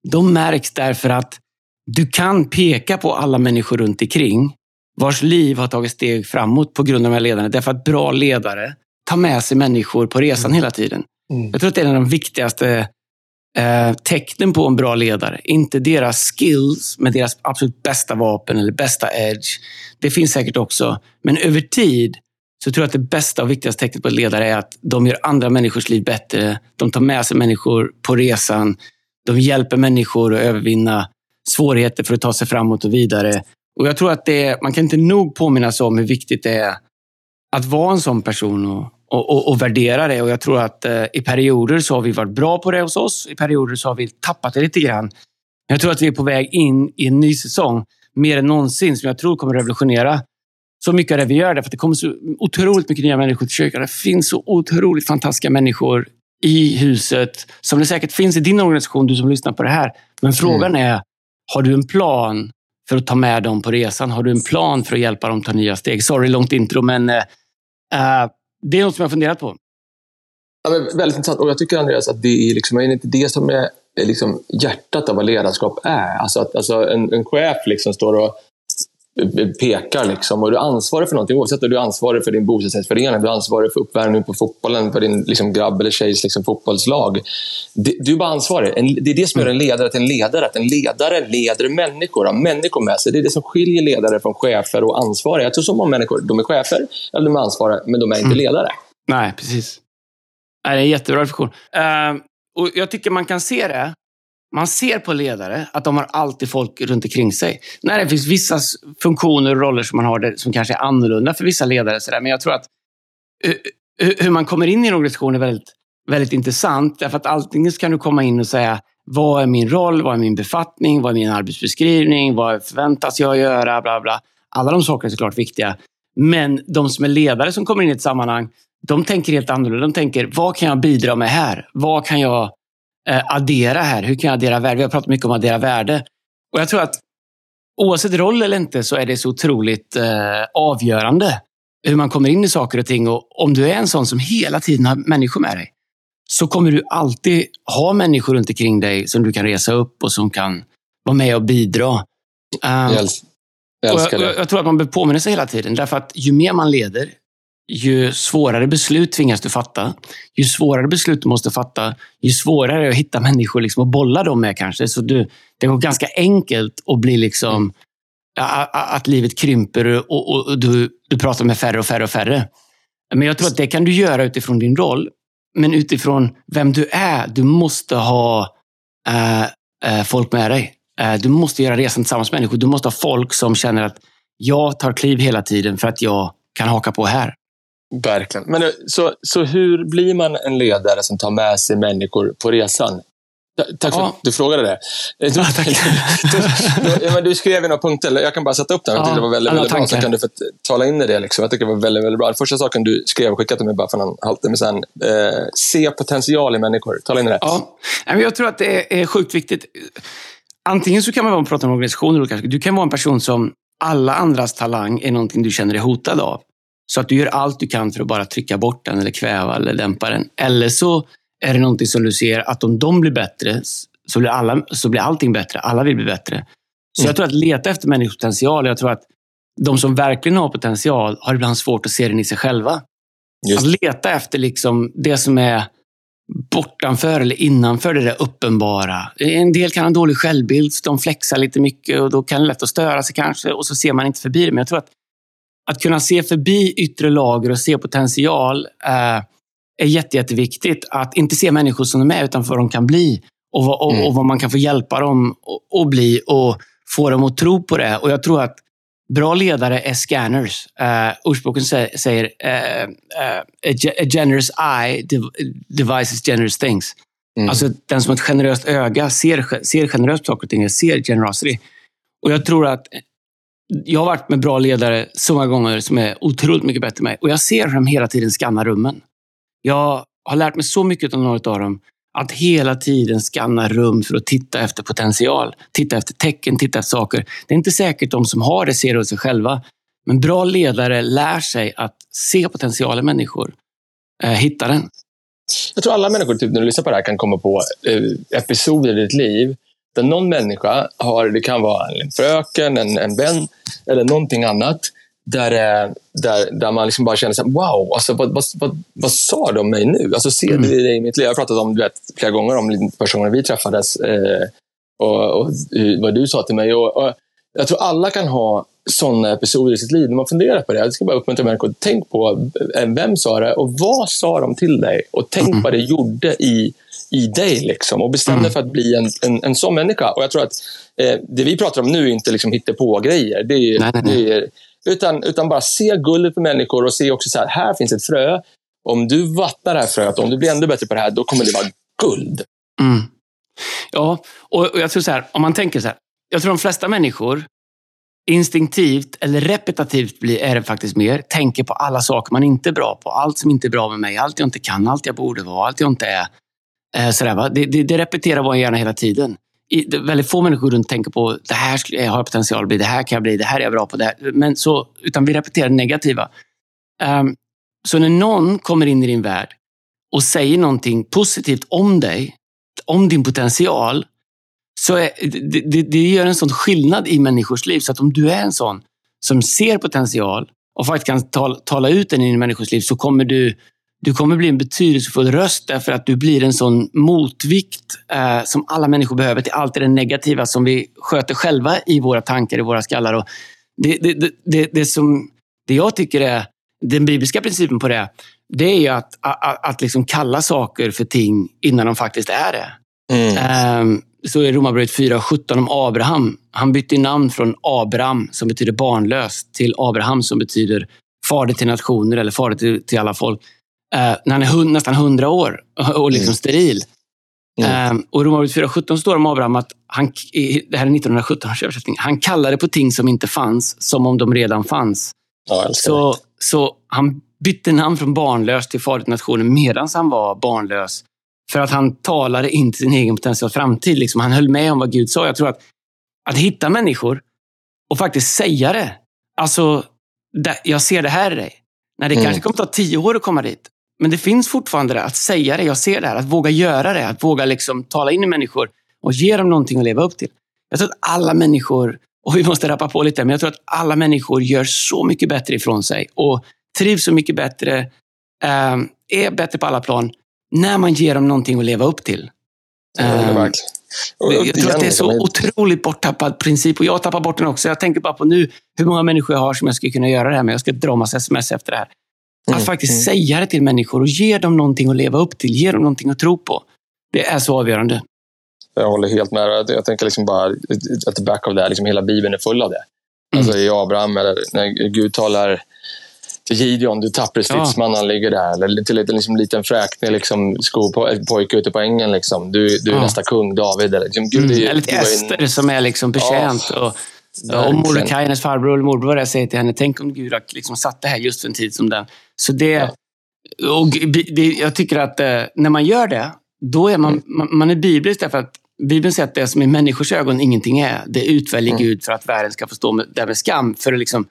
de märks därför att du kan peka på alla människor runt omkring vars liv har tagit steg framåt på grund av de här ledarna. Därför att bra ledare tar med sig människor på resan mm. hela tiden. Mm. Jag tror att det är en av de viktigaste eh, tecknen på en bra ledare. Inte deras skills med deras absolut bästa vapen eller bästa edge. Det finns säkert också. Men över tid så tror jag att det bästa och viktigaste tecknet på en ledare är att de gör andra människors liv bättre. De tar med sig människor på resan. De hjälper människor att övervinna svårigheter för att ta sig framåt och vidare. Och jag tror att det, man kan inte nog påminna sig om hur viktigt det är att vara en sån person och, och, och, och värdera det. Och jag tror att eh, i perioder så har vi varit bra på det hos oss. I perioder så har vi tappat det lite grann. Jag tror att vi är på väg in i en ny säsong, mer än någonsin, som jag tror kommer revolutionera så mycket av det vi gör. Därför att det kommer så otroligt mycket nya människor till kyrkan. Det finns så otroligt fantastiska människor i huset, som det säkert finns i din organisation, du som lyssnar på det här. Men frågan mm. är, har du en plan för att ta med dem på resan? Har du en plan för att hjälpa dem ta nya steg? Sorry, långt intro, men uh, det är något som jag funderat på. Ja, väldigt intressant. Och jag tycker Andreas att det är, liksom, är inte det som är, är liksom hjärtat av vad ledarskap är. Alltså att alltså en, en chef liksom står och pekar. Liksom, och du är ansvarig för någonting. Oavsett om du är ansvarig för din bostadsrättsförening, du är ansvarig för uppvärmningen på fotbollen, för din liksom, grabb eller tjejs liksom, fotbollslag. Du är bara ansvarig. det är det som gör en ledare till en ledare. Att en ledare leder människor, har människor med sig. Det är det som skiljer ledare från chefer och ansvariga. Jag tror så många människor, de är chefer eller de är ansvariga, men de är inte mm. ledare. Nej, precis. det är en jättebra reflektion. Uh, och jag tycker man kan se det man ser på ledare att de har alltid folk runt omkring sig. När det finns vissa funktioner och roller som man har där, som kanske är annorlunda för vissa ledare. Så där. Men jag tror att hur man kommer in i en organisation är väldigt, väldigt intressant. Därför att antingen kan du komma in och säga vad är min roll? Vad är min befattning? Vad är min arbetsbeskrivning? Vad förväntas jag göra? Bla, bla. Alla de sakerna är såklart viktiga. Men de som är ledare som kommer in i ett sammanhang, de tänker helt annorlunda. De tänker, vad kan jag bidra med här? Vad kan jag addera här? Hur kan jag addera värde? Vi har pratat mycket om att addera värde. Och jag tror att oavsett roll eller inte så är det så otroligt eh, avgörande hur man kommer in i saker och ting. Och om du är en sån som hela tiden har människor med dig så kommer du alltid ha människor runt omkring dig som du kan resa upp och som kan vara med och bidra. Um, jag, älskar det. Jag, jag, tror att man behöver påminna sig hela tiden. Därför att ju mer man leder, ju svårare beslut tvingas du fatta. Ju svårare beslut du måste fatta, ju svårare är det att hitta människor liksom att bolla dem med kanske. Så du, det går ganska enkelt att bli liksom, att livet krymper och, och, du, du pratar med färre och färre och färre. Men jag tror att det kan du göra utifrån din roll. Men utifrån vem du är, du måste ha äh, äh, folk med dig. Äh, du måste göra resan tillsammans med människor. Du måste ha folk som känner att jag tar kliv hela tiden för att jag kan haka på här. Verkligen. Men, så, så hur blir man en ledare som tar med sig människor på resan? Tack för ja. att du frågade det. Du, ja, du, du, du skrev några punkter, jag kan bara sätta upp den. Jag tyckte det var väldigt, väldigt bra, så kan du få tala in i det. Liksom. Jag tycker det var väldigt, väldigt bra. första saken du skrev och skickade till mig bara för en halvtimme sedan. Eh, se potential i människor. Tala in i det. Ja. Jag tror att det är sjukt viktigt. Antingen så kan man prata om organisationer. Du kan vara en person som alla andras talang är någonting du känner dig hotad av. Så att du gör allt du kan för att bara trycka bort den eller kväva eller dämpa den. Eller så är det någonting som du ser att om de blir bättre så blir, alla, så blir allting bättre. Alla vill bli bättre. Så mm. jag tror att leta efter människors potential. Jag tror att de som verkligen har potential har ibland svårt att se den i sig själva. Just. Att leta efter liksom det som är bortanför eller innanför det där uppenbara. En del kan ha dålig självbild, så de flexar lite mycket och då kan det lätt att störa sig kanske och så ser man inte förbi det. Men jag tror att att kunna se förbi yttre lager och se potential eh, är jätte, jätteviktigt. Att inte se människor som de är, utan vad de kan bli. Och vad, och, mm. och vad man kan få hjälpa dem att bli och få dem att tro på det. Och jag tror att bra ledare är scanners. Uh, ordspråken säger uh, uh, a generous eye devises generous things. Mm. Alltså den som har ett generöst öga ser, ser generöst saker och ting, ser generosity. Och jag tror att jag har varit med bra ledare så många gånger som är otroligt mycket bättre än mig. Och jag ser hur de hela tiden skannar rummen. Jag har lärt mig så mycket av några av dem. Att hela tiden skanna rum för att titta efter potential. Titta efter tecken, titta efter saker. Det är inte säkert de som har det ser det hos sig själva. Men bra ledare lär sig att se potential i människor. Eh, hitta den. Jag tror alla människor, typ, när du lyssnar på det här, kan komma på eh, episoder i ditt liv där någon människa har, det kan vara en fröken, en, en vän eller någonting annat, där, där, där man liksom bara känner så här, wow, alltså, vad, vad, vad, vad sa de mig nu? Alltså, ser mm. du det i mitt liv? Jag har pratat om, vet, flera gånger om gången vi träffades eh, och, och, vad du sa till mig. Och, och, jag tror alla kan ha sådana episoder i sitt liv när man funderar på det. Jag ska bara uppmuntra människor, tänk på eh, vem sa det och vad sa de till dig? Och tänk mm. vad det gjorde i i dig liksom, och bestäm dig mm. för att bli en, en, en sån människa. Och jag tror att eh, det vi pratar om nu är inte liksom hittepå-grejer. Det är, nej, nej, nej. Det är, utan, utan bara se guldet på människor och se också så här, här finns ett frö. Om du vattnar det här fröet, om du blir ännu bättre på det här, då kommer det vara guld. Mm. Ja, och, och jag tror så här, om man tänker så här. Jag tror de flesta människor instinktivt eller repetitivt blir, är det faktiskt mer, tänker på alla saker man inte är bra på. Allt som inte är bra med mig, allt jag inte kan, allt jag borde vara, allt jag inte är. Eh, sådär, va? Det, det, det repeterar vår hjärna hela tiden. I, det, väldigt få människor runt tänker på det här jag eh, har jag potential att bli, det här kan jag bli, det här är jag bra på. Det här. Men så, utan vi repeterar det negativa. Um, så när någon kommer in i din värld och säger någonting positivt om dig, om din potential, så är, det, det, det gör en sån skillnad i människors liv. Så att om du är en sån som ser potential och faktiskt kan tala, tala ut den i människors liv så kommer du du kommer bli en betydelsefull röst därför att du blir en sån motvikt eh, som alla människor behöver till allt det negativa som vi sköter själva i våra tankar, i våra skallar. Och det, det, det, det, som, det jag tycker är den bibliska principen på det, det är ju att, att, att liksom kalla saker för ting innan de faktiskt är det. Mm. Eh, så i Romarbrevet 4.17 om Abraham. Han bytte namn från Abraham, som betyder barnlös, till Abraham som betyder fader till nationer eller fader till, till alla folk när han är hund, nästan 100 år och liksom mm. steril. Mm. Eh, och Romarbrevet 4.17 står om Abraham att han, det här är 1917 års översättning, han kallade på ting som inte fanns som om de redan fanns. Ja, så, så han bytte namn från barnlös till fader till nationen medan han var barnlös. För att han talade in till sin egen potential framtid. Liksom. Han höll med om vad Gud sa. Jag tror att, att hitta människor och faktiskt säga det. Alltså, jag ser det här i dig. När det mm. kanske kommer ta tio år att komma dit. Men det finns fortfarande det, att säga det, jag ser det här, att våga göra det, att våga liksom tala in i människor och ge dem någonting att leva upp till. Jag tror att alla människor, och vi måste rappa på lite, men jag tror att alla människor gör så mycket bättre ifrån sig och trivs så mycket bättre, äh, är bättre på alla plan, när man ger dem någonting att leva upp till. Ja, äh, jag tror att det är så otroligt borttappad princip och jag tappar bort den också. Jag tänker bara på nu hur många människor jag har som jag skulle kunna göra det här med. Jag ska dra massa sms efter det här. Att mm, faktiskt mm. säga det till människor och ge dem någonting att leva upp till. Ge dem någonting att tro på. Det är så avgörande. Jag håller helt med. Jag tänker liksom bara att the back of that, liksom hela Bibeln är full av det. Mm. Alltså i Abraham, eller när Gud talar till Gideon, du tappre stridsman, ja. han ligger där. Eller till en liksom, liten fräknig liksom, skopojke ute på ängen. Liksom. Du, du är ja. nästa kung, David. Eller, liksom, Gud, mm. eller till Ester en... som är liksom betjänt. Ja. Och, och Mordecai, hennes farbror eller morbror, jag säger till henne, tänk om Gud har liksom satt det här just för en tid som den. Så det, ja. och det, jag tycker att eh, när man gör det, då är man, man, man är biblisk därför att Bibeln säger att det som i människors ögon ingenting är, det utväljer mm. Gud för att världen ska förstå med, det med skam. För att liksom,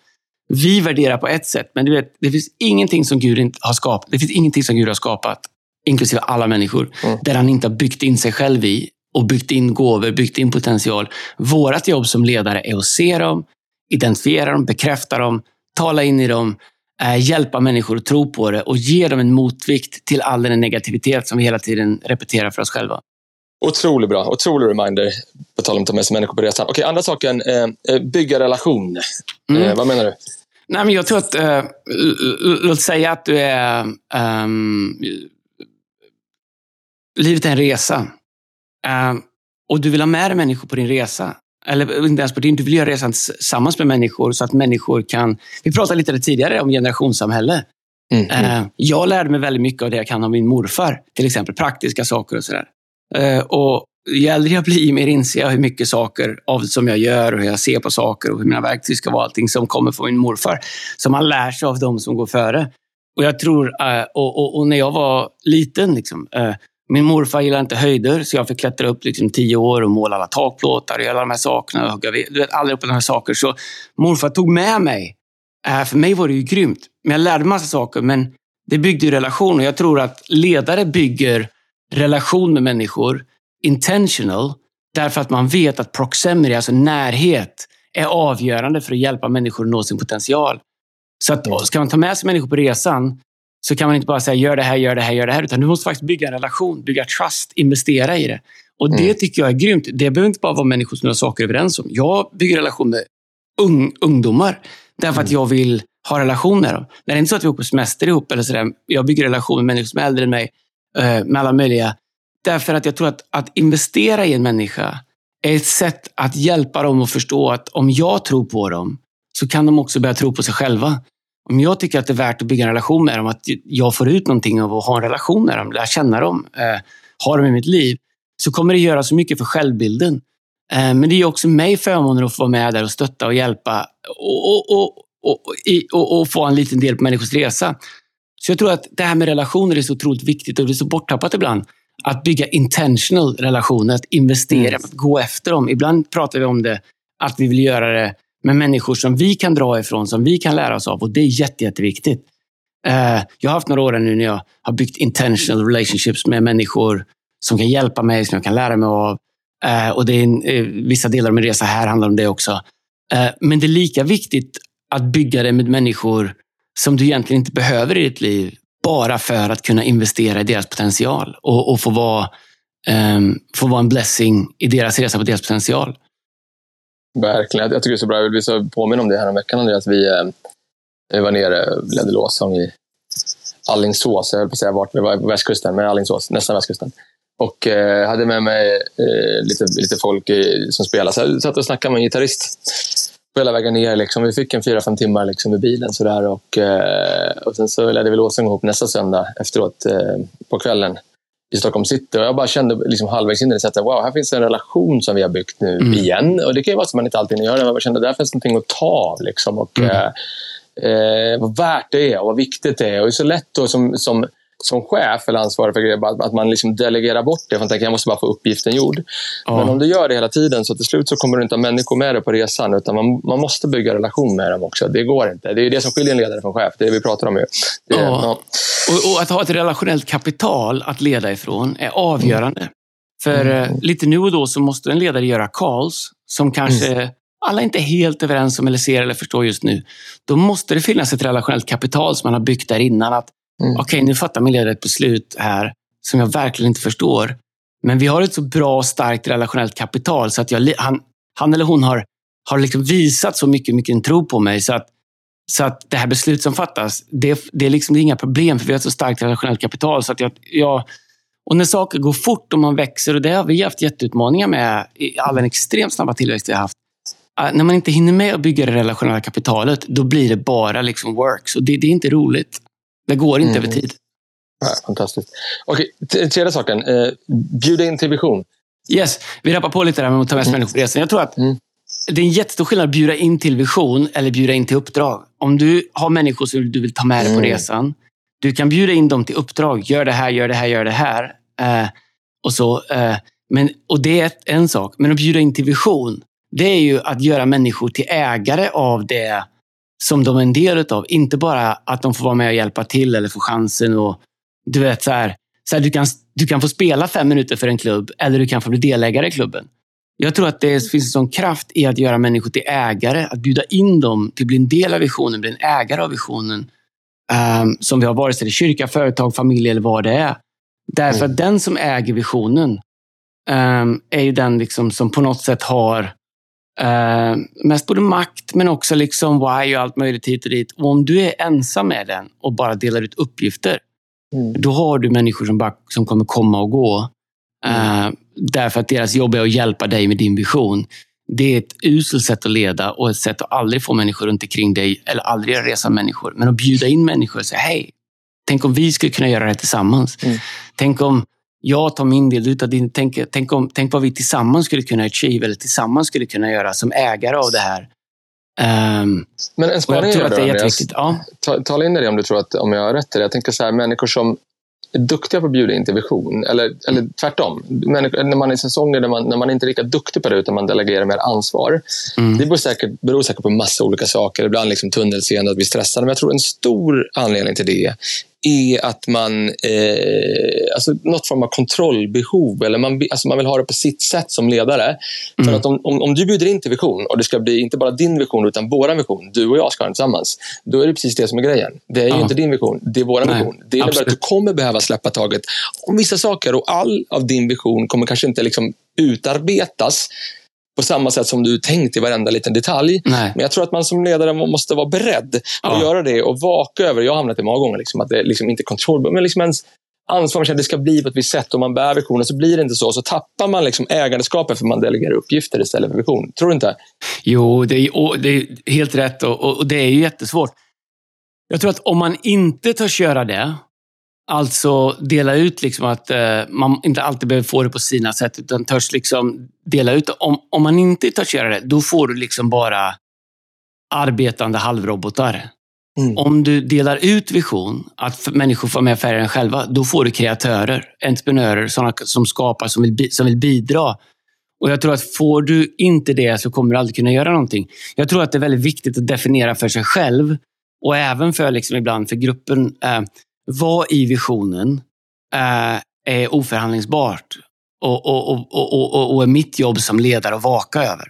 vi värderar på ett sätt, men du vet, det finns ingenting som Gud inte har skapat. Det finns ingenting som Gud har skapat, inklusive alla människor, mm. där han inte har byggt in sig själv i och byggt in gåvor, byggt in potential. Vårt jobb som ledare är att se dem, identifiera dem, bekräfta dem, tala in i dem, hjälpa människor att tro på det och ge dem en motvikt till all den negativitet som vi hela tiden repeterar för oss själva. Otroligt bra. Otrolig reminder. På tal om att ta med sig människor på resan. Okej, andra saken. Eh, eh bygga relation. Mm. Eh, vad menar du? Nej, men jag tror att... Eh, låt säga att du är... Um, livet är en resa. Um, och du vill ha med dig människor på din resa. Eller inte ens på din, du vill göra resan tillsammans med människor så att människor kan... Vi pratade lite tidigare om generationssamhälle. Mm, mm. Jag lärde mig väldigt mycket av det jag kan av min morfar. Till exempel praktiska saker och sådär. Uh, och ju äldre jag blir, mer inser jag hur mycket saker av som jag gör och hur jag ser på saker och hur mina verktyg ska vara. Allting som kommer från min morfar. Som man lär sig av de som går före. Och jag tror, uh, och, och, och, när jag var liten, liksom, min morfar gillade inte höjder, så jag fick klättra upp liksom tio år och måla alla takplåtar och alla de här sakerna. Du vet, aldrig upp de här saker. Så morfar tog med mig. Äh, för mig var det ju grymt. Men jag lärde mig massa saker, men det byggde ju relationer. Jag tror att ledare bygger relation med människor intentional, därför att man vet att proximity, alltså närhet, är avgörande för att hjälpa människor att nå sin potential. Så att, ska man ta med sig människor på resan så kan man inte bara säga gör det här, gör det här, gör det här. Utan du måste faktiskt bygga en relation, bygga trust, investera i det. Och Det mm. tycker jag är grymt. Det behöver inte bara vara människor som har saker överens om. Jag bygger relation med ung, ungdomar därför mm. att jag vill ha relation med dem. Det är inte så att vi åker på semester ihop. Eller sådär. Jag bygger relation med människor som är äldre än mig, eh, med alla möjliga. Därför att jag tror att, att investera i en människa är ett sätt att hjälpa dem att förstå att om jag tror på dem så kan de också börja tro på sig själva om jag tycker att det är värt att bygga en relation med dem, att jag får ut någonting av att ha en relation med dem, lära känna dem, eh, ha dem i mitt liv, så kommer det göra så mycket för självbilden. Eh, men det är också mig förmånen att få vara med där och stötta och hjälpa och, och, och, och, och få en liten del på människors resa. Så jag tror att det här med relationer är så otroligt viktigt och det är så borttappat ibland. Att bygga intentional relationer, att investera, mm. att gå efter dem. Ibland pratar vi om det, att vi vill göra det med människor som vi kan dra ifrån, som vi kan lära oss av. Och det är jätte, jätteviktigt. Eh, jag har haft några år nu när jag har byggt intentional relationships med människor som kan hjälpa mig, som jag kan lära mig av. Eh, och det är en, eh, vissa delar av min resa här handlar om det också. men det är lika viktigt att bygga det med människor som du egentligen inte behöver i ditt liv, bara för att kunna investera i deras potential och, och få, vara, um, få vara en blessing i deras resa på deras potential. Verkligen. Jag tycker det är så bra. Jag vill påminna om det här om veckan, att vi, eh, vi var nere, och ledde Låsång i Allingsås. Jag höll på att säga vart, vi var på västkusten, men Allingsås, nästan västkusten. Och eh, hade med mig eh, lite, lite folk i, som spelade. Så jag satt och snackade med en gitarrist på hela vägen ner. Liksom. Vi fick en fyra, fem timmar liksom, i bilen. Sådär, och, eh, och sen så ledde vi Låsång ihop nästa söndag efteråt eh, på kvällen i Stockholm city. Och jag bara kände liksom halvvägs in i det att wow, här finns en relation som vi har byggt nu mm. igen. Och Det kan ju vara så man inte alltid gör det, men jag kände att där finns någonting att ta av. Liksom, och, mm. eh, eh, vad värt det är och vad viktigt det är. Och det är så lätt då, som, som som chef eller ansvarig för grejer, att man liksom delegerar bort det. Man tänker jag måste bara få uppgiften gjord. Ja. Men om du gör det hela tiden så till slut så kommer du inte ha människor med dig på resan. Utan man, man måste bygga relation med dem också. Det går inte. Det är det som skiljer en ledare från chef. Det är det vi pratar om. Ju. Det, ja. ja. Och, och, att ha ett relationellt kapital att leda ifrån är avgörande. Mm. För mm. Eh, lite nu och då så måste en ledare göra calls som kanske mm. alla inte är helt överens om eller ser eller förstår just nu. Då måste det finnas ett relationellt kapital som man har byggt där innan. Att Mm. Okej, okay, nu fattar min ledare ett beslut här som jag verkligen inte förstår. Men vi har ett så bra och starkt relationellt kapital så att jag, han, han eller hon har, har liksom visat så mycket, mycket en tro på mig så att, så att det här beslutet som fattas, det, det är liksom det är inga problem för vi har ett så starkt relationellt kapital. Så att jag, jag, och när saker går fort och man växer, och det har vi haft jätteutmaningar med i all den extremt snabba tillväxt vi har haft. Eh, när man inte hinner med att bygga det relationella kapitalet, då blir det bara liksom work. Så det, det är inte roligt. Det går inte mm. över tid. Ja, fantastiskt. Okej, tredje saken. Eh, bjuda in till vision. Yes, vi rappar på lite där med att ta med sig mm. människor på resan. Jag tror att mm. det är en jättestor skillnad att bjuda in till vision eller bjuda in till uppdrag. Om du har människor som du vill ta med dig på mm. resan. Du kan bjuda in dem till uppdrag. Gör det här, gör det här, gör det här. Eh, och så, eh, Men, och det är en sak. Men att bjuda in till vision, det är ju att göra människor till ägare av det som de är en del av. Inte bara att de får vara med och hjälpa till eller få chansen. och du vet så här, så här, du, kan, du kan få spela fem minuter för en klubb eller du kan få bli delägare i klubben. Jag tror att det finns en sån kraft i att göra människor till ägare, att bjuda in dem till att bli en del av visionen, bli en ägare av visionen. Um, som vi har vare sig det är kyrka, företag, familj eller vad det är. Därför mm. att den som äger visionen um, är ju den liksom som på något sätt har uh, mest både makt men också liksom why och allt möjligt hit och dit. Och om du är ensam med den och bara delar ut uppgifter, mm. då har du människor som, bara, som kommer komma och gå. Mm. Uh, därför att deras jobb är att hjälpa dig med din vision. Det är ett uselt sätt att leda och ett sätt att aldrig få människor runt omkring dig eller aldrig resa människor. Men att bjuda in människor och säga hej, tänk om vi skulle kunna göra det tillsammans. Mm. Tänk om jag tar min del, du tar din. Tänk, tänk, om, tänk vad vi tillsammans skulle kunna achieve eller tillsammans skulle kunna göra som ägare av det här. Um, Men en spaning jag tror att det är jätteviktigt. Ja. Tala in det om du tror att om jag har rätt i det. Jag tänker så här, människor som är duktiga på att bjuda in till vision. Eller, eller tvärtom. Människor, när man är i säsonger där man, när man inte är lika duktig på det utan man delegerar mer ansvar. Mm. Det beror säkert, beror säkert på massa olika saker. Ibland liksom tunnelseende, att vi stressade. Men jag tror en stor anledning till det är att man... Eh, alltså något form av kontrollbehov. Eller man, alltså man vill ha det på sitt sätt som ledare. Mm. För att om, om, om, du bjuder in till vision och det ska bli inte bara din vision utan vår vision. Du och jag ska ha den tillsammans. Då är det precis det som är grejen. Det är ja. inte din vision, det är vår vision. Det innebär Absolut. att du kommer behöva släppa taget om vissa saker och all av din vision kommer kanske inte liksom utarbetas på samma sätt som du tänkt i varenda liten detalj. Nej. Men jag tror att man som ledare måste vara beredd ja. att göra det och vaka över. Jag har hamnat i många gånger, liksom, att det liksom inte är kontroll, men liksom ens ansvar. Man det ska bli på ett visst sätt och man bär visionen så blir det inte så. Så tappar man liksom ägandeskapet för man delegerar uppgifter istället för vision. Tror du inte? Jo, det är, det är helt rätt och, och, och det är ju jättesvårt. Jag tror att om man inte törs göra det, Alltså dela ut liksom att eh, man inte alltid behöver få det på sina sätt, utan törs liksom dela ut Om, om man inte törs göra det, då får du liksom bara arbetande halvrobotar. Mm. Om du delar ut vision, att människor får med färre än själva, då får du kreatörer, entreprenörer, sådana som skapar, som vill, som vill bidra. Och Jag tror att får du inte det så kommer du aldrig kunna göra någonting. Jag tror att det är väldigt viktigt att definiera för sig själv och även för liksom ibland för gruppen. Eh, vad i visionen eh, är oförhandlingsbart och, och, och, och, är mitt jobb som ledare att vaka över.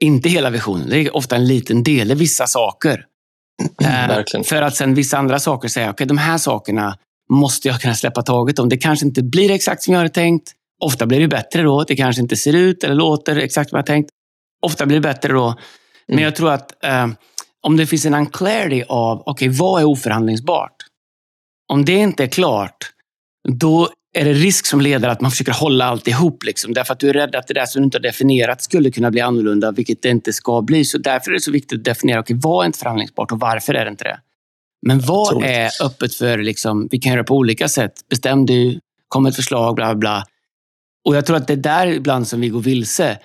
Inte hela visionen, det är ofta en liten del, vissa saker. Eh, för att sen vissa andra saker säga, okej okay, de här sakerna måste jag kunna släppa taget om. Det kanske inte blir exakt som jag hade tänkt. Ofta blir det bättre då. Det kanske inte ser ut eller låter exakt som jag tänkt. Ofta blir det bättre då. Men mm. jag tror att eh, om det finns en unclarity av, okej, okay, vad är oförhandlingsbart? Om det inte är klart, då är det risk som ledare att man försöker hålla alltihop. Liksom, därför att du är rädd att det där som du inte har definierat skulle kunna bli annorlunda, vilket det inte ska bli. Så därför är det så viktigt att definiera, okay, vad är inte förhandlingsbart och varför är det inte det? Men vad är öppet för, liksom, vi kan göra på olika sätt. Bestäm du, kom ett förslag, bla bla. Och jag tror att det är där ibland som vi går vilse.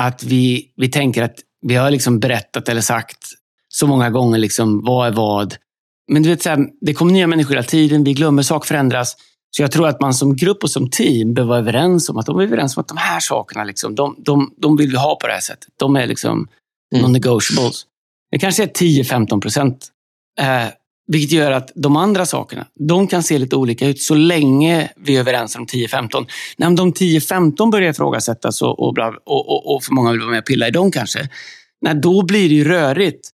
Att vi, vi tänker att vi har liksom berättat eller sagt så många gånger liksom, vad är vad. Men du vet, så här, det kommer nya människor hela tiden, vi glömmer, saker förändras. Så jag tror att man som grupp och som team behöver vara överens om att de är överens om att de här sakerna, liksom, de, de, de vill vi ha på det här sättet. De är liksom mm. non-negotiables. Det kanske är 10-15 procent. Eh, vilket gör att de andra sakerna, de kan se lite olika ut så länge vi är överens om 10-15. När de 10-15 börjar ifrågasättas och, och, och, och, för många vill vara med och pilla i dem kanske, nej, då blir det ju rörigt.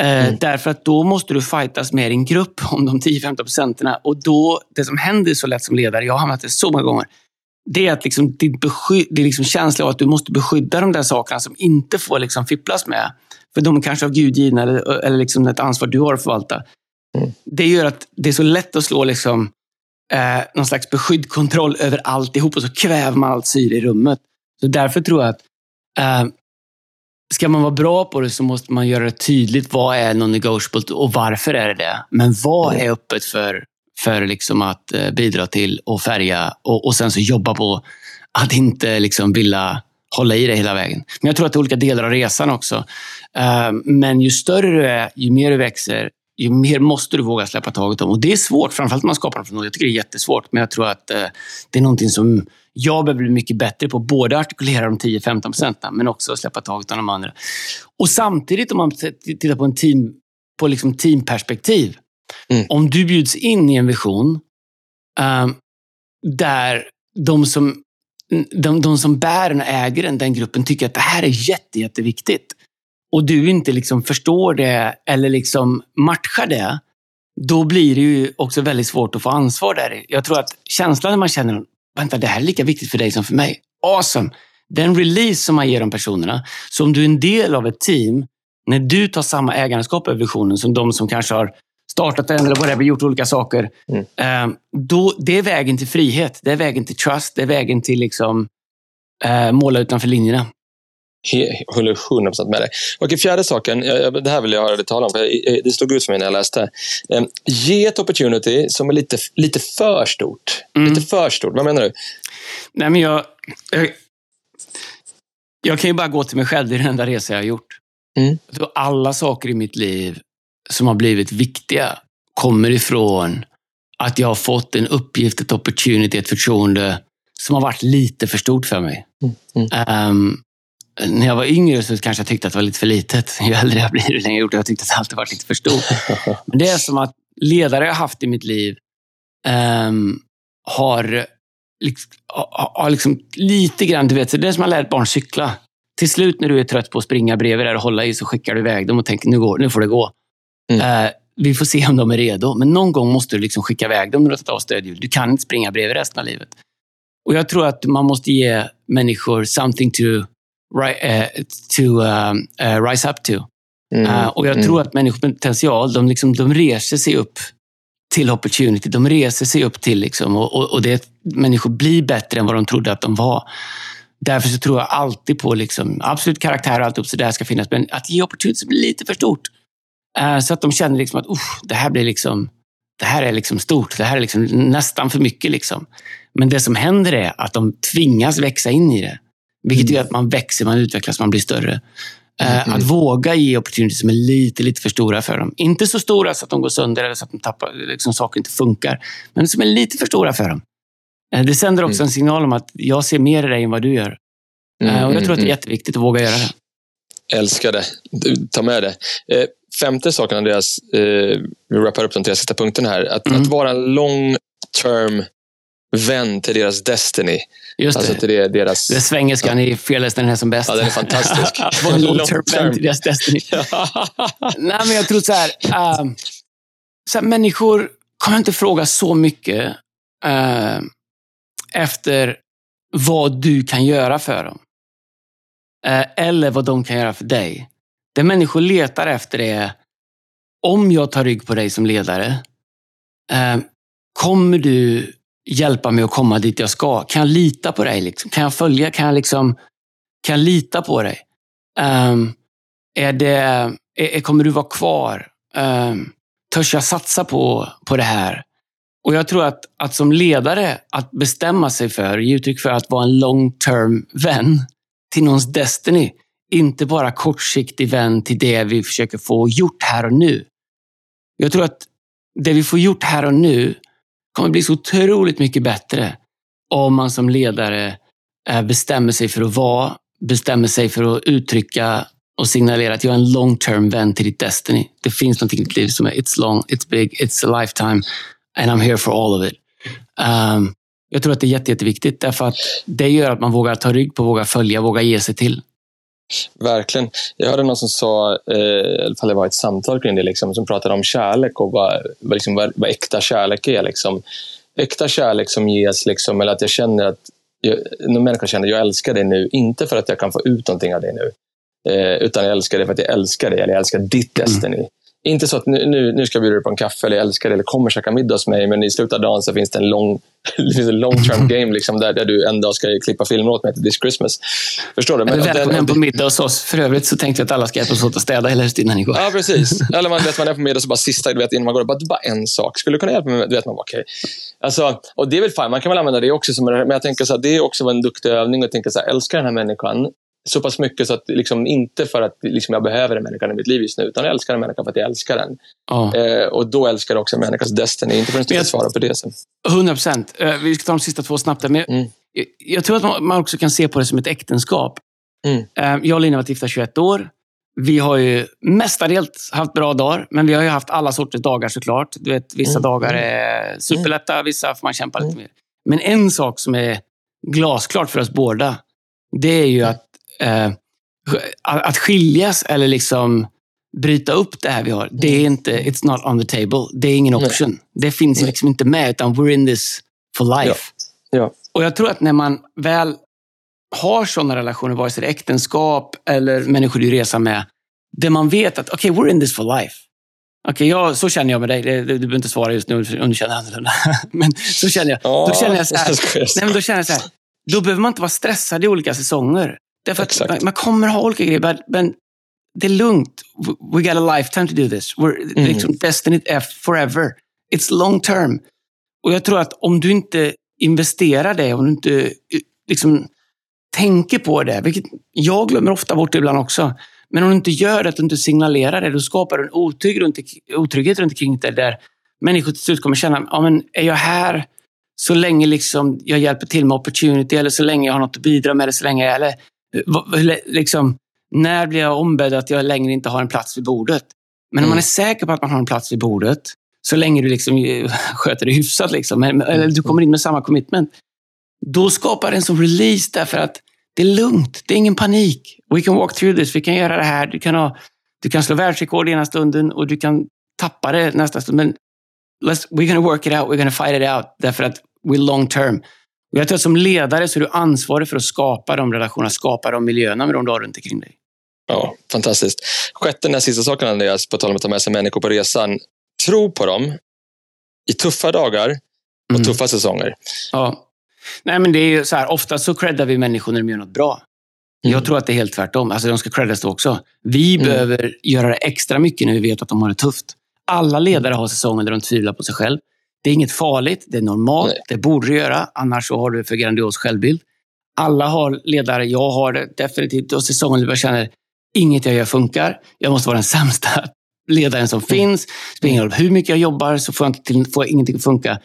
Eh, mm. Därför att då måste du fightas med din grupp om de 10-15 procenten. Och då, det som händer så lätt som ledare, jag har hamnat det så många gånger, det är att liksom, det, besky, det är liksom känslan av att du måste beskydda de där sakerna som inte får liksom fipplas med. För de kanske av Gud givna eller, eller liksom ett ansvar du har att förvalta. Mm. Det gör att det är så lätt att slå liksom, eh, någon slags beskydd kontroll över alltihop och så kväver man allt syre i rummet. Så därför tror jag att eh, ska man vara bra på det så måste man göra det tydligt. Vad är non-negotiable och varför är det det? Men vad är öppet för, för liksom att eh, bidra till och färga och, och sen så jobba på att inte liksom vilja hålla i det hela vägen. Men jag tror att det är olika delar av resan också. Eh, men ju större du är, ju mer du växer, ju mer måste du våga släppa taget om. Och det är svårt, framförallt när man skapar något från noll. Jag tycker det är jättesvårt, men jag tror att eh, det är någonting som jag behöver bli mycket bättre på. Både artikulera de 10-15 procenten, men också släppa taget om de andra. Och samtidigt, om man tittar på en team, på liksom teamperspektiv. Mm. Om du bjuds in i en vision eh, där de som, de, de som bär den och äger den, den gruppen, tycker att det här är jätte, jätteviktigt och du inte liksom förstår det eller liksom matchar det, då blir det ju också väldigt svårt att få ansvar där. Jag tror att känslan när man känner, vänta, det här är lika viktigt för dig som för mig. Awesome! Den release som man ger de personerna, så om du är en del av ett team, när du tar samma ägandeskap över visionen som de som kanske har startat den eller whatever, gjort olika saker. Mm. Eh, då, det är vägen till frihet. Det är vägen till trust. Det är vägen till liksom, eh, måla utanför linjerna. Jag håller 100% med dig. Okej, fjärde saken, det här vill jag höra dig tala om, för det stod ut för mig när jag läste. Ehm, ge ett opportunity som är lite, lite för stort. Mm. Lite för stort, vad menar du? Nej, men jag, jag, jag kan ju bara gå till mig själv, det är den enda resa jag har gjort. Mm. Alla saker i mitt liv som har blivit viktiga kommer ifrån att jag har fått en uppgift, ett opportunity, ett förtroende som har varit lite för stort för mig. Mm. Um, när jag var yngre så kanske jag tyckte att det var lite för litet. Ju äldre jag blir, ju längre jag gjort det. Jag tyckte att det alltid varit lite för stort. Men det är som att ledare jag haft i mitt liv um, har, liksom, har liksom lite grann, du vet, det är som att lära ett barn cykla. Till slut när du är trött på att springa bredvid där och hålla i så skickar du iväg dem och tänker nu, går, nu får det gå. Mm. Uh, vi får se om de är redo. Men någon gång måste du liksom skicka iväg dem när du har tagit av stödhjul. Du kan inte springa bredvid resten av livet. Och Jag tror att man måste ge människor something to to um, uh, rise up to. Mm. Uh, och jag mm. tror att människor med potential, de, liksom, de reser sig upp till opportunity. De reser sig upp till liksom, och, och, och det, människor blir bättre än vad de trodde att de var. Därför så tror jag alltid på liksom, absolut karaktär och allt upp så där ska finnas. Men att ge opportunity blir lite för stort. Uh, så att de känner liksom att det här blir liksom, det här är liksom stort. Det här är liksom nästan för mycket. Liksom. Men det som händer är att de tvingas växa in i det. Vilket mm. gör att man växer, man utvecklas, man blir större. Eh, mm. Att våga ge opportunities som är lite, lite för stora för dem. Inte så stora så att de går sönder eller så att de tappar, liksom, saker inte funkar. Men som är lite för stora för dem. Eh, det sänder också mm. en signal om att jag ser mer i dig än vad du gör. Mm. Och Jag tror att det är jätteviktigt att våga göra det. Älskar det. Ta med det. Femte saken, Andreas. Vi wrappar upp de tre sista punkterna här. Att, att vara en long term vän till deras Destiny. Just alltså det. Det, deras... det svengelskan ja. i Fearless, den är som bäst. Ja, den är fantastisk. long term vän till deras Destiny. Nej, men jag tror så här, uh, så här, Människor kommer inte fråga så mycket uh, efter vad du kan göra för dem. Uh, eller vad de kan göra för dig. Det människor letar efter är, om jag tar rygg på dig som ledare, kommer du hjälpa mig att komma dit jag ska? Kan jag lita på dig? Liksom? Kan jag följa? Kan jag, liksom, kan jag lita på dig? Um, är det, är, kommer du vara kvar? Um, törs jag satsa på, på det här? Och Jag tror att, att som ledare, att bestämma sig för, ge uttryck för att vara en long term vän till någons destiny. Inte bara kortsiktig vän till det vi försöker få gjort här och nu. Jag tror att det vi får gjort här och nu kommer bli så otroligt mycket bättre om man som ledare eh, bestämmer sig för att vara, bestämmer sig för att uttrycka och signalera att jag är en long term vän till ditt Destiny. Det finns någonting i ditt liv som är it's long, it's big, it's a lifetime and I'm here for all of it. Um, jag tror att det är jätte, jätteviktigt därför att det gör att man vågar ta rygg på, vågar följa, vågar ge sig till. Verkligen. Jag hörde någon som sa, eh, i alla fall det var ett samtal kring det, liksom, som pratade om kärlek och vad, vad, liksom, vad, vad äkta kärlek är. Liksom. Äkta kärlek som ges, liksom, eller att jag känner att jag, någon människa känner jag älskar dig nu, inte för att jag kan få ut någonting av det nu, eh, utan jag älskar dig för att jag älskar dig, eller jag älskar ditt mm. Destiny. Mm. Inte så att nu, nu ska jag bjuda dig på en kaffe, eller jag älskar dig, eller kommer käka middag hos mig, men i slutet av dagen så finns det en lång det finns en long term game liksom, där, där du en dag ska klippa filmer åt mig till This Christmas. Förstår du? Men, välkommen hem på middag hos oss. För övrigt så tänkte jag att alla ska hjälpas åt att städa hela huset innan ni går. Ja, precis. Eller man, vet, man är på middag så bara sista, du vet, innan man går, bara, bara en sak. Skulle du kunna hjälpa mig? Du vet, man bara, okay. alltså, och det är väl fint, man kan väl använda det också. Som, men jag tänker så här, det är också en duktig övning att tänka så här, älskar den här människan så pass mycket så att liksom, inte för att liksom, jag behöver en människa i mitt liv just nu, utan jag älskar en människa för att jag älskar den. Oh. Eh, och då älskar jag också en människas Destiny, inte förrän jag ska svara på det sen. 100 procent. Eh, vi ska ta de sista två snabbt. Men mm. jag, jag, tror att man också kan se på det som ett äktenskap. Mm. Eh, jag och Lina har varit gifta 21 år. Vi har ju mestadels haft bra dagar, men vi har ju haft alla sorters dagar såklart. Du vet, vissa mm. dagar är superlätta, vissa får man kämpa lite mm. mer. Men en sak som är glasklart för oss båda, det är ju att, eh, att skiljas eller liksom bryta upp det här vi har. Det är inte, it's not on the table. Det är ingen option. Nej. Det finns Nej. liksom inte med, utan we're in this for life. Ja. ja. Och jag tror att när man väl har sådana relationer, vare sig det är äktenskap eller människor du reser med, där man vet att okej, okay, we're in this for life. Okej, okay, så känner jag med dig. Du behöver inte svara just nu om du känner annorlunda. Men så känner jag. då känner jag så här. Nej, men då känner jag så här. Då behöver man inte vara stressad i olika säsonger. Därför att man, kommer ha olika grejer, men det är lugnt. We got a lifetime to do this. We're, mm. liksom, Destiny forever. It's long term. Och jag tror att om du inte investerar det, om du inte liksom, tänker på det, vilket jag glömmer ofta bort ibland också. Men om du inte gör det, att du inte signalerar det, då skapar du en otrygg runt, otrygghet runt omkring det där människor till slut kommer känna, ja, men är jag här så länge liksom jag hjälper till med opportunity eller så länge jag har något att bidra med, eller så länge jag, eller, liksom, när blir jag ombedd att jag längre inte har en plats vid bordet? Men mm. om man är säker på att man har en plats vid bordet, så länge du liksom sköter det hyfsat, liksom, eller du kommer in med samma commitment, då skapar det en sån release därför att det är lugnt. Det är ingen panik. We can walk through this. Vi kan göra det här. Du kan, ha, du kan slå världsrekord ena stunden och du kan tappa det nästa stund. Men let's, we're gonna work it out. We're gonna fight it out. Därför att we're long term. Och jag tror att som ledare så är du ansvarig för att skapa de relationerna, skapa de miljöerna med de du har runt omkring dig. Ja, fantastiskt. Sjätte, den sista saken Andreas, på tal om att ta med sig människor på resan. Tro på dem i tuffa dagar och mm. tuffa säsonger. Ja. Nej, men det är ju så här, ofta så creddar vi människor när de gör något bra. Mm. Jag tror att det är helt tvärtom. Alltså, de ska creddas också. Vi mm. behöver göra det extra mycket när vi vet att de har det tufft. Alla ledare har säsonger där de tvivlar på sig själv. Det är inget farligt, det är normalt, Nej. det borde du göra. Annars så har du för grandios självbild. Alla har ledare, jag har det definitivt. Och säsongen jag känner, inget jag gör funkar. Jag måste vara den sämsta ledaren som mm. finns. Spelar ingen roll hur mycket jag jobbar så får jag, inte till, får jag ingenting att funka.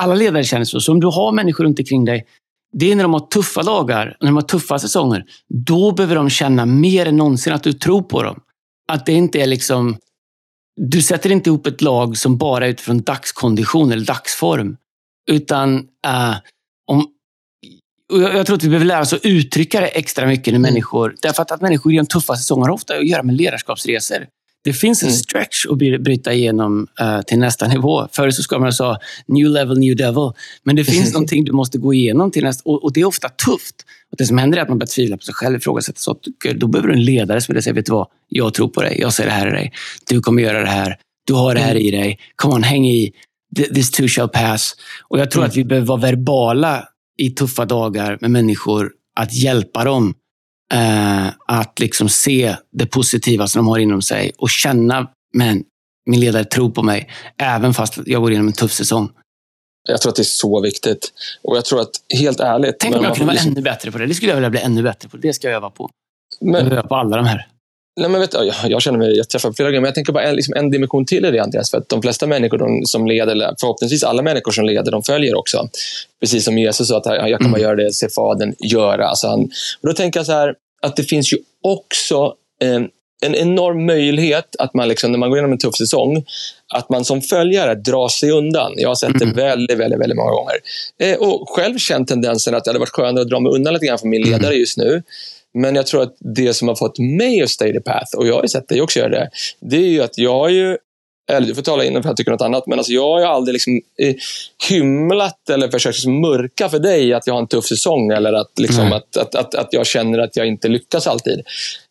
Alla ledare känner så. Så om du har människor runt omkring dig, det är när de har tuffa dagar, när de har tuffa säsonger. Då behöver de känna mer än någonsin att du tror på dem. Att det inte är liksom... Du sätter inte ihop ett lag som bara utifrån dagskondition eller dagsform. Utan uh, om, jag tror att vi behöver lära oss att uttrycka det extra mycket när mm. människor... Därför att, att människor i de tuffa säsongerna har ofta att göra med ledarskapsresor. Det finns en mm. stretch att bryta igenom uh, till nästa nivå. Förut så ska man säga new level, new devil. Men det finns någonting du måste gå igenom till nästa. Och, och, det är ofta tufft. Och det som händer är att man börjar tvivla på sig själv, ifrågasätta saker. Då behöver du en ledare som säger, vet du vad? Jag tror på dig. Jag ser det här i dig. Du kommer göra det här. Du har det här mm. i dig. Come on, häng i. This too shall pass. Och jag tror mm. att vi behöver vara verbala i tuffa dagar med människor. Att hjälpa dem Eh, att liksom se det positiva som de har inom sig och känna, men min ledare tror på mig, även fast jag går igenom en tuff säsong. Jag tror att det är så viktigt. Och jag tror att, helt ärligt... Tänk om jag kunde vara liksom... ännu bättre på det. Det skulle jag vilja bli ännu bättre på. Det ska jag öva på. Men... Jag öva på alla de här. Nej, men vet, jag, jag känner mig, jag träffar flera gånger, men jag tänker bara en, liksom en dimension till i det, Andreas. För att de flesta människor de, som leder, eller förhoppningsvis alla människor som leder, de följer också. Precis som Jesus sa, att jag kan bara mm. göra det se Fadern göra. Alltså han, och då tänker jag så här, att det finns ju också eh, en enorm möjlighet att man liksom, när man går igenom en tuff säsong, att man som följare drar sig undan. Jag har sett det mm. väldigt, väldigt, väldigt många gånger. Eh, och själv känt tendensen att det hade varit skönare att dra mig undan lite grann från min ledare mm. just nu. Men jag tror att det som har fått mig att stay the path, och jag har ju sett dig också göra det, det är ju att jag har ju eller du får tala innan för jag tycker något annat, men alltså jag har ju aldrig liksom, eh, hymlat eller försökt liksom mörka för dig att jag har en tuff säsong eller att, liksom, att, att, att, att jag känner att jag inte lyckas alltid.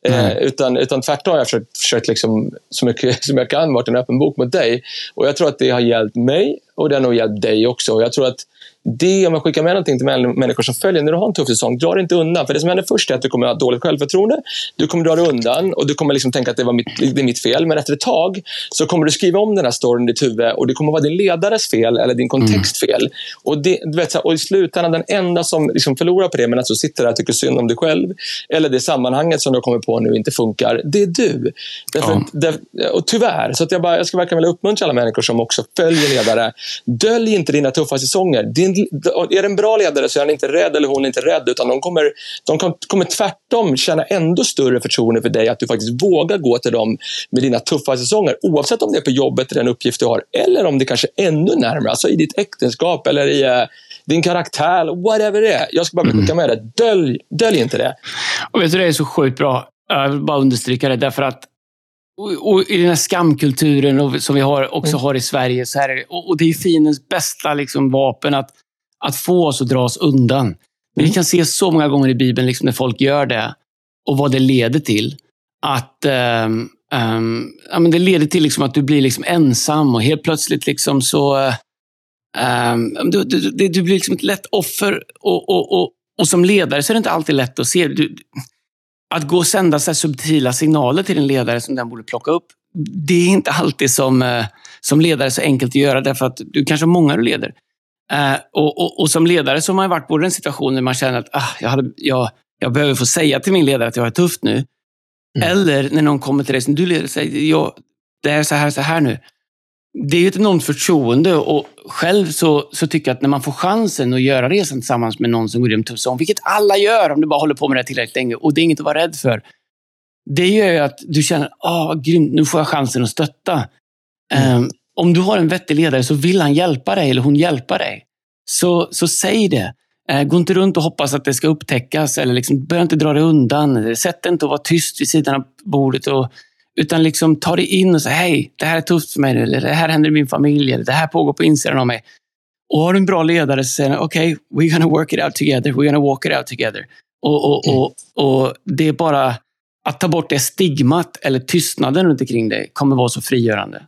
Eh, utan, utan tvärtom har jag försökt, försökt liksom, så mycket som jag kan vara en öppen bok mot dig. Och Jag tror att det har hjälpt mig och det har nog hjälpt dig också. Och jag tror att det, om jag skickar med någonting till människor som följer, när du har en tuff säsong, dra dig inte undan. För det som händer först är att du kommer att ha dåligt självförtroende. Du kommer dra dig undan och du kommer liksom tänka att det, var mitt, det är mitt fel. Men efter ett tag så kommer du skriva om den här storyn i ditt huvud och det kommer att vara din ledares fel eller din kontext mm. fel. Och, det, du vet, och i slutändan, den enda som liksom förlorar på det, men alltså sitter där och tycker synd om dig själv, eller det sammanhanget som du har kommit på nu inte funkar, det är du. Därför, ja. där, och tyvärr, så att jag, bara, jag ska verkligen vilja uppmuntra alla människor som också följer ledare. Dölj inte dina tuffa säsonger. Är det en bra ledare så är han inte rädd eller hon är inte rädd. Utan de kommer, de kommer tvärtom känna ändå större förtroende för dig. Att du faktiskt vågar gå till dem med dina tuffa säsonger. Oavsett om det är på jobbet, den uppgift du har. Eller om det kanske är ännu närmare. Alltså i ditt äktenskap eller i uh, din karaktär. Whatever det är. Jag ska bara mm. skicka med det. Dölj, dölj inte det. Och vet du, det är så sjukt bra. Jag vill bara understryka det. Därför att och i den här skamkulturen som vi har, också mm. har i Sverige, så här, och, och det är fiendens bästa liksom, vapen att att få oss att dra oss undan. Mm. Vi kan se så många gånger i Bibeln liksom när folk gör det och vad det leder till. Att um, um, ja, men Det leder till liksom att du blir liksom ensam och helt plötsligt liksom så... Um, du, du, du, blir liksom ett lätt offer och, och, och, och, som ledare så är det inte alltid lätt att se. Du, att gå och sända så subtila signaler till en ledare som den borde plocka upp, det är inte alltid som, uh, som ledare så enkelt att göra därför att du kanske har många du leder. Eh, och, och, och, som ledare så har man varit både i en situation där man känner att ah, jag, hade, jag, jag behöver få säga till min ledare att jag har det tufft nu. Mm. Eller när någon kommer till dig som du leder och säger jag, det är så här, så här nu. Det är ett enormt förtroende och själv så, så tycker jag att när man får chansen att göra resan tillsammans med någon som går igenom tuff säsong, vilket alla gör om du bara håller på med det tillräckligt länge och det är inget att vara rädd för. Det gör ju att du känner, ah, grymt, nu får jag chansen att stötta. Mm. Um, om du har en vettig ledare så vill han hjälpa dig eller hon hjälpa dig. Så, så säg det. Eh, gå inte runt och hoppas att det ska upptäckas. Eller liksom, börja inte dra dig undan. Sätt dig inte och var tyst vid sidan av bordet. Och, utan liksom, ta dig in och säg hej, det här är tufft för mig. Eller det här händer i min familj. Eller det här pågår på insidan av mig. Och har du en bra ledare så säger okej, okay, we're gonna work it out together. We're gonna walk it out together. Och, och, och, och Det är bara att ta bort det stigmat eller tystnaden runt omkring dig kommer vara så frigörande.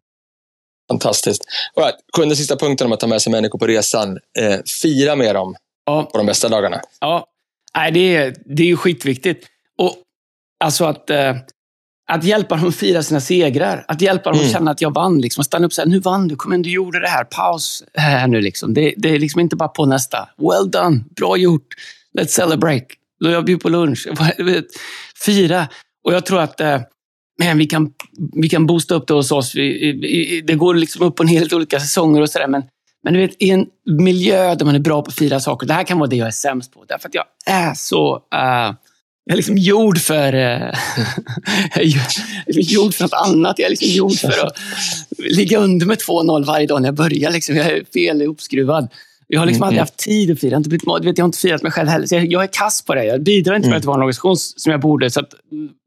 Fantastiskt. Right. Sjunde sista punkten om att ta med sig människor på resan. Eh, fira med dem ja. på de bästa dagarna. Ja, Nej, det, är, det är ju skitviktigt. Och, alltså att, eh, att hjälpa dem att fira sina segrar. Att hjälpa dem mm. att känna att jag vann. Liksom. Stanna upp och säga, nu vann du, kom igen, du gjorde det här. Paus här nu. Liksom. Det, det är liksom inte bara på nästa. Well done, bra gjort. Let's celebrate. Jag bjuder på lunch. Fira. Och jag tror att eh, men vi kan, vi kan boosta upp det hos oss. Vi, det går liksom upp och ner i olika säsonger och sådär. Men, men du vet, i en miljö där man är bra på att fira saker. Det här kan vara det jag är sämst på. Därför att jag är så... Uh, jag är liksom gjord för... Uh, jag är gjord för något annat. Jag är liksom gjord för att ligga under med 2-0 varje dag när jag börjar. Liksom. Jag är fel uppskruvad. Jag har liksom mm. aldrig haft tid att fira. Jag har inte, blivit, jag har inte firat mig själv heller. Så jag, jag är kass på det. Jag bidrar inte mm. att vara en organisation som jag borde. Så att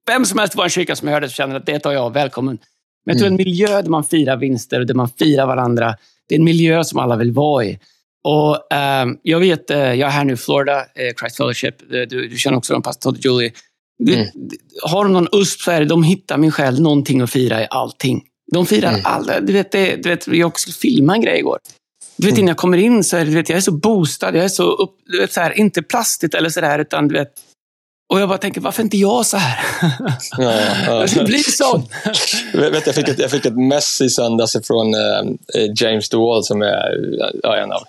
vem som helst var en kyrka som jag hörde känner att det tar jag välkommen. Men jag tror mm. en miljö där man firar vinster och där man firar varandra, det är en miljö som alla vill vara i. Och, eh, jag vet, eh, jag är här nu i Florida, eh, Christ Fellowship. Du, du känner också dem, pastor Julie. Mm. har de någon USP så är det, de hittar min själ någonting att fira i allting. De firar mm. alla. Du vet, det, du vet, jag också filmade en grej igår. Du vet, mm. innan jag kommer in så är det, du vet, jag är så boostad. Jag är så, upp, du vet, så här, inte plastigt eller sådär, utan du vet, och jag bara tänker, varför inte jag så här? Ja, ja. det blir så. vet, jag, fick ett, jag fick ett mess i söndags från eh, James DeWall som är ja, en, av,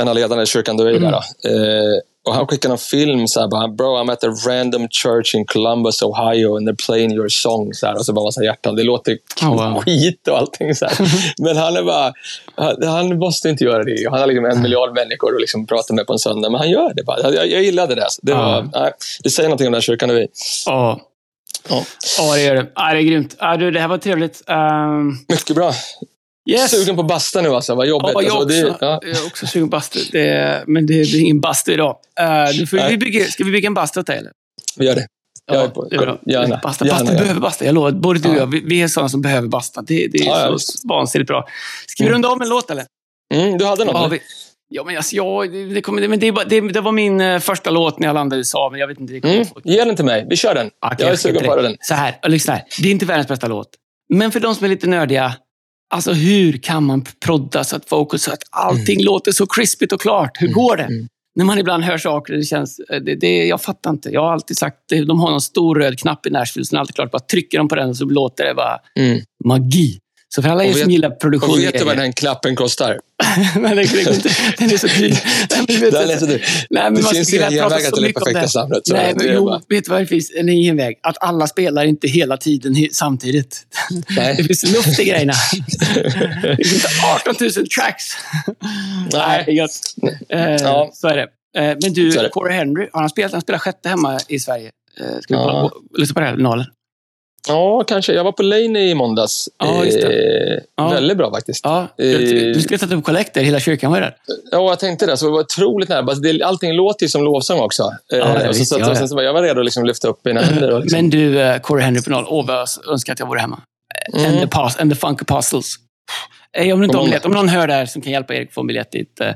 en av ledarna i kyrkan du är mm. där. Eh, och han skickade en film så här, bara, bro I'm at a random church in Columbus, Ohio and they're playing your song. Så här, och så bara massa hjärtan. Det låter oh, wow. skit och allting. Så här. Men han är bara, han, han, måste inte göra det. Han har liksom en miljard människor att liksom prata med på en söndag. Men han gör det bara. Jag, jag gillade det. Det, var, oh. nej, det säger någonting om den här kyrkan nu är. Ja. Ja, oh. det gör det. Ah, det är grymt. Ah, du, det här var trevligt. Um... Mycket bra. Yes. Sugen på basta nu alltså, vad jobbigt. Ja, jag, alltså, också, det, ja. jag är också sugen på bastu. Det, men det blir ingen bastu idag. Uh, får, vi bygga, ska vi bygga en bastu åt dig? Eller? Vi gör det. Jag är på. Ja, gärna. Basta, gärna, basta behöver basta. Jag lovar. Både du och jag, vi, vi är sådana som behöver basta. Det, det är ja, så vansinnigt bra. Ska vi mm. runda av med en låt eller? Mm, du hade något? Ja, vi, Ja, men alltså, ja, det, kom, men det, det, det, var min uh, första låt när jag landade i USA, men jag vet inte. Det mm. Ge den till mig. Vi kör den. Okay, jag är sugen på den. Så här, lyssna här. Det är inte världens bästa låt. Men för de som är lite nördiga, alltså hur kan man prodda så att fokus, så att allting mm. låter så krispigt och klart? Hur mm. går det? Mm. När man ibland hör saker, det känns... Eh, det, det, jag fattar inte. Jag har alltid sagt, de har någon stor röd knapp i Nashville, så är alltid klart, bara trycker de på den så låter det bara mm. magi. Så för alla er som gillar produktion... Och vet du vad den klappen kostar? Nej, det, det, inte. Den är så dyr. den är så dyr. Nej, men det finns ingen genväg till det perfekta samhället. Nej, men, jo, vet du vad det finns? En genväg. Att alla spelar inte hela tiden samtidigt. Nej. Det finns luft i grejerna. det finns inte 18 000 tracks. Nej, Nej eh, ja. Så är det. Eh, men du, Corey Henry, har han spelat? Han spelar sjätte hemma i Sverige. Eh, ska vi ja. lyssna på det här, Nalen? Ja, kanske. Jag var på Lane i måndags. Ja, just det. Eh, ja. Väldigt bra faktiskt. Ja. Du skulle sätta upp kollekter. Hela kyrkan var där. Ja, jag tänkte det. Så det var otroligt nära. Allting låter ju som lovsång också. Ja, eh, och så, så, ja, så, jag var redo att liksom lyfta upp mina händer. Och liksom. Men du, Corey Henry Penal. Åh, vad jag önskar att jag vore hemma. Mm. And, the past, and the Funk Apostles. Hey, om, du inte om, om någon hör det här som kan hjälpa Erik få en biljett dit. Uh,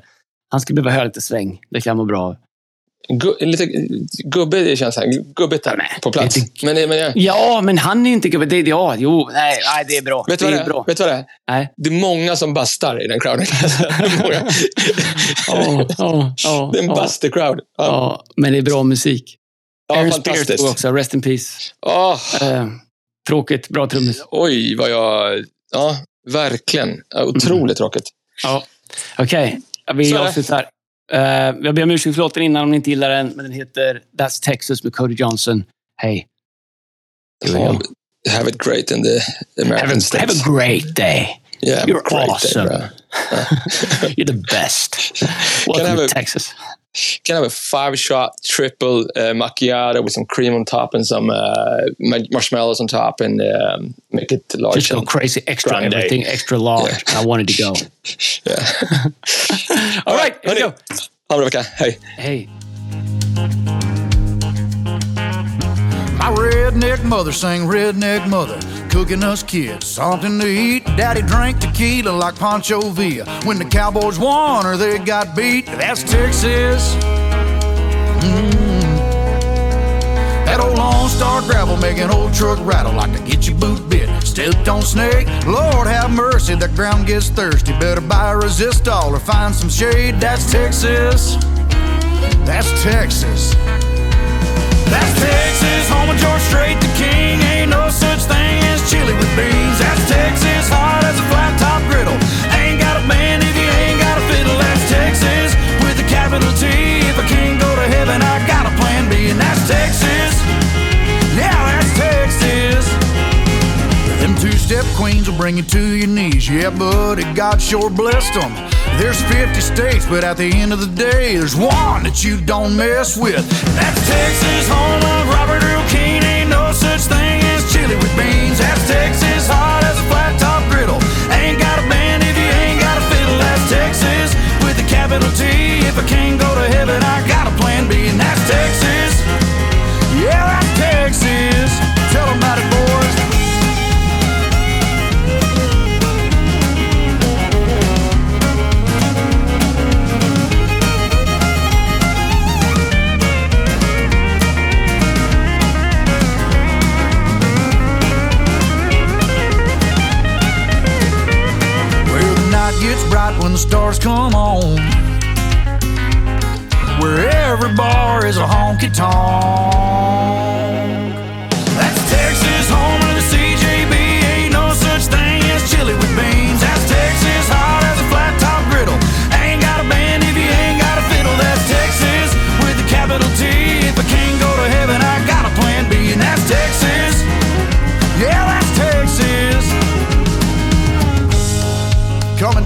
han skulle behöva höra lite sväng. Det kan må bra. Gu lite gubbe, känns här. Gubbigt där nej, på plats. Inte, men, men, ja. ja, men han är inte gubbe. Det, ja, jo, nej, nej, det är bra. Vet du vad det är? Bra. Vet vad det är? Nej. Det är många som bastar i den crowden. oh, oh, oh, det är en oh. buster crowd. Ja. ja. men det är bra musik. Ja, Aaron fantastiskt. också. Rest in peace. Oh. Uh, tråkigt. Bra trummis. Oj, vad jag... Ja, verkligen. Otroligt mm. tråkigt. Ja. Okej, okay. vi avslutar. Uh, jag ber om ursäkt för låten innan om ni inte gillar den, men den heter That's Texas med Cody Johnson. Hej. Have it great in the American have a, States. Have a great day. Yeah, You're awesome. Day, You're the best. Welcome to Texas. Can I have a five-shot triple uh, macchiato with some cream on top and some uh, marshmallows on top, and um, make it large. Just go crazy, extra grande. everything, extra large. Yeah. I wanted to go. yeah. All right, here we go. Ha en bra vecka. Hej. Hej. My redneck mother sang redneck mother, cooking us kids something to eat. Daddy drank tequila like Pancho Villa. When the Cowboys won or they got beat, that's Texas. Mm. That old Lone Star gravel making old truck rattle like to get your boot bit. Stepped on snake, Lord have mercy, the ground gets thirsty. Better buy a resistol or find some shade. That's Texas. That's Texas. That's Texas, bring you to your knees. Yeah, buddy, God sure blessed them. There's 50 states, but at the end of the day, there's one that you don't mess with. That's Texas, home of Robert Earl Keen. Ain't no such thing as chili with beans. That's Texas, hot as a flat top griddle. Ain't got a band if you ain't got a fiddle. That's Texas, with a capital T. If I can't go to heaven, I got a plan B, and that's Texas. Yeah, that's Texas. Tell them about it, when the stars come on. Where every bar is a honky tonk. That's Texas, home of the CJB. Ain't no such thing as chili with beans.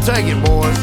Take it, boys.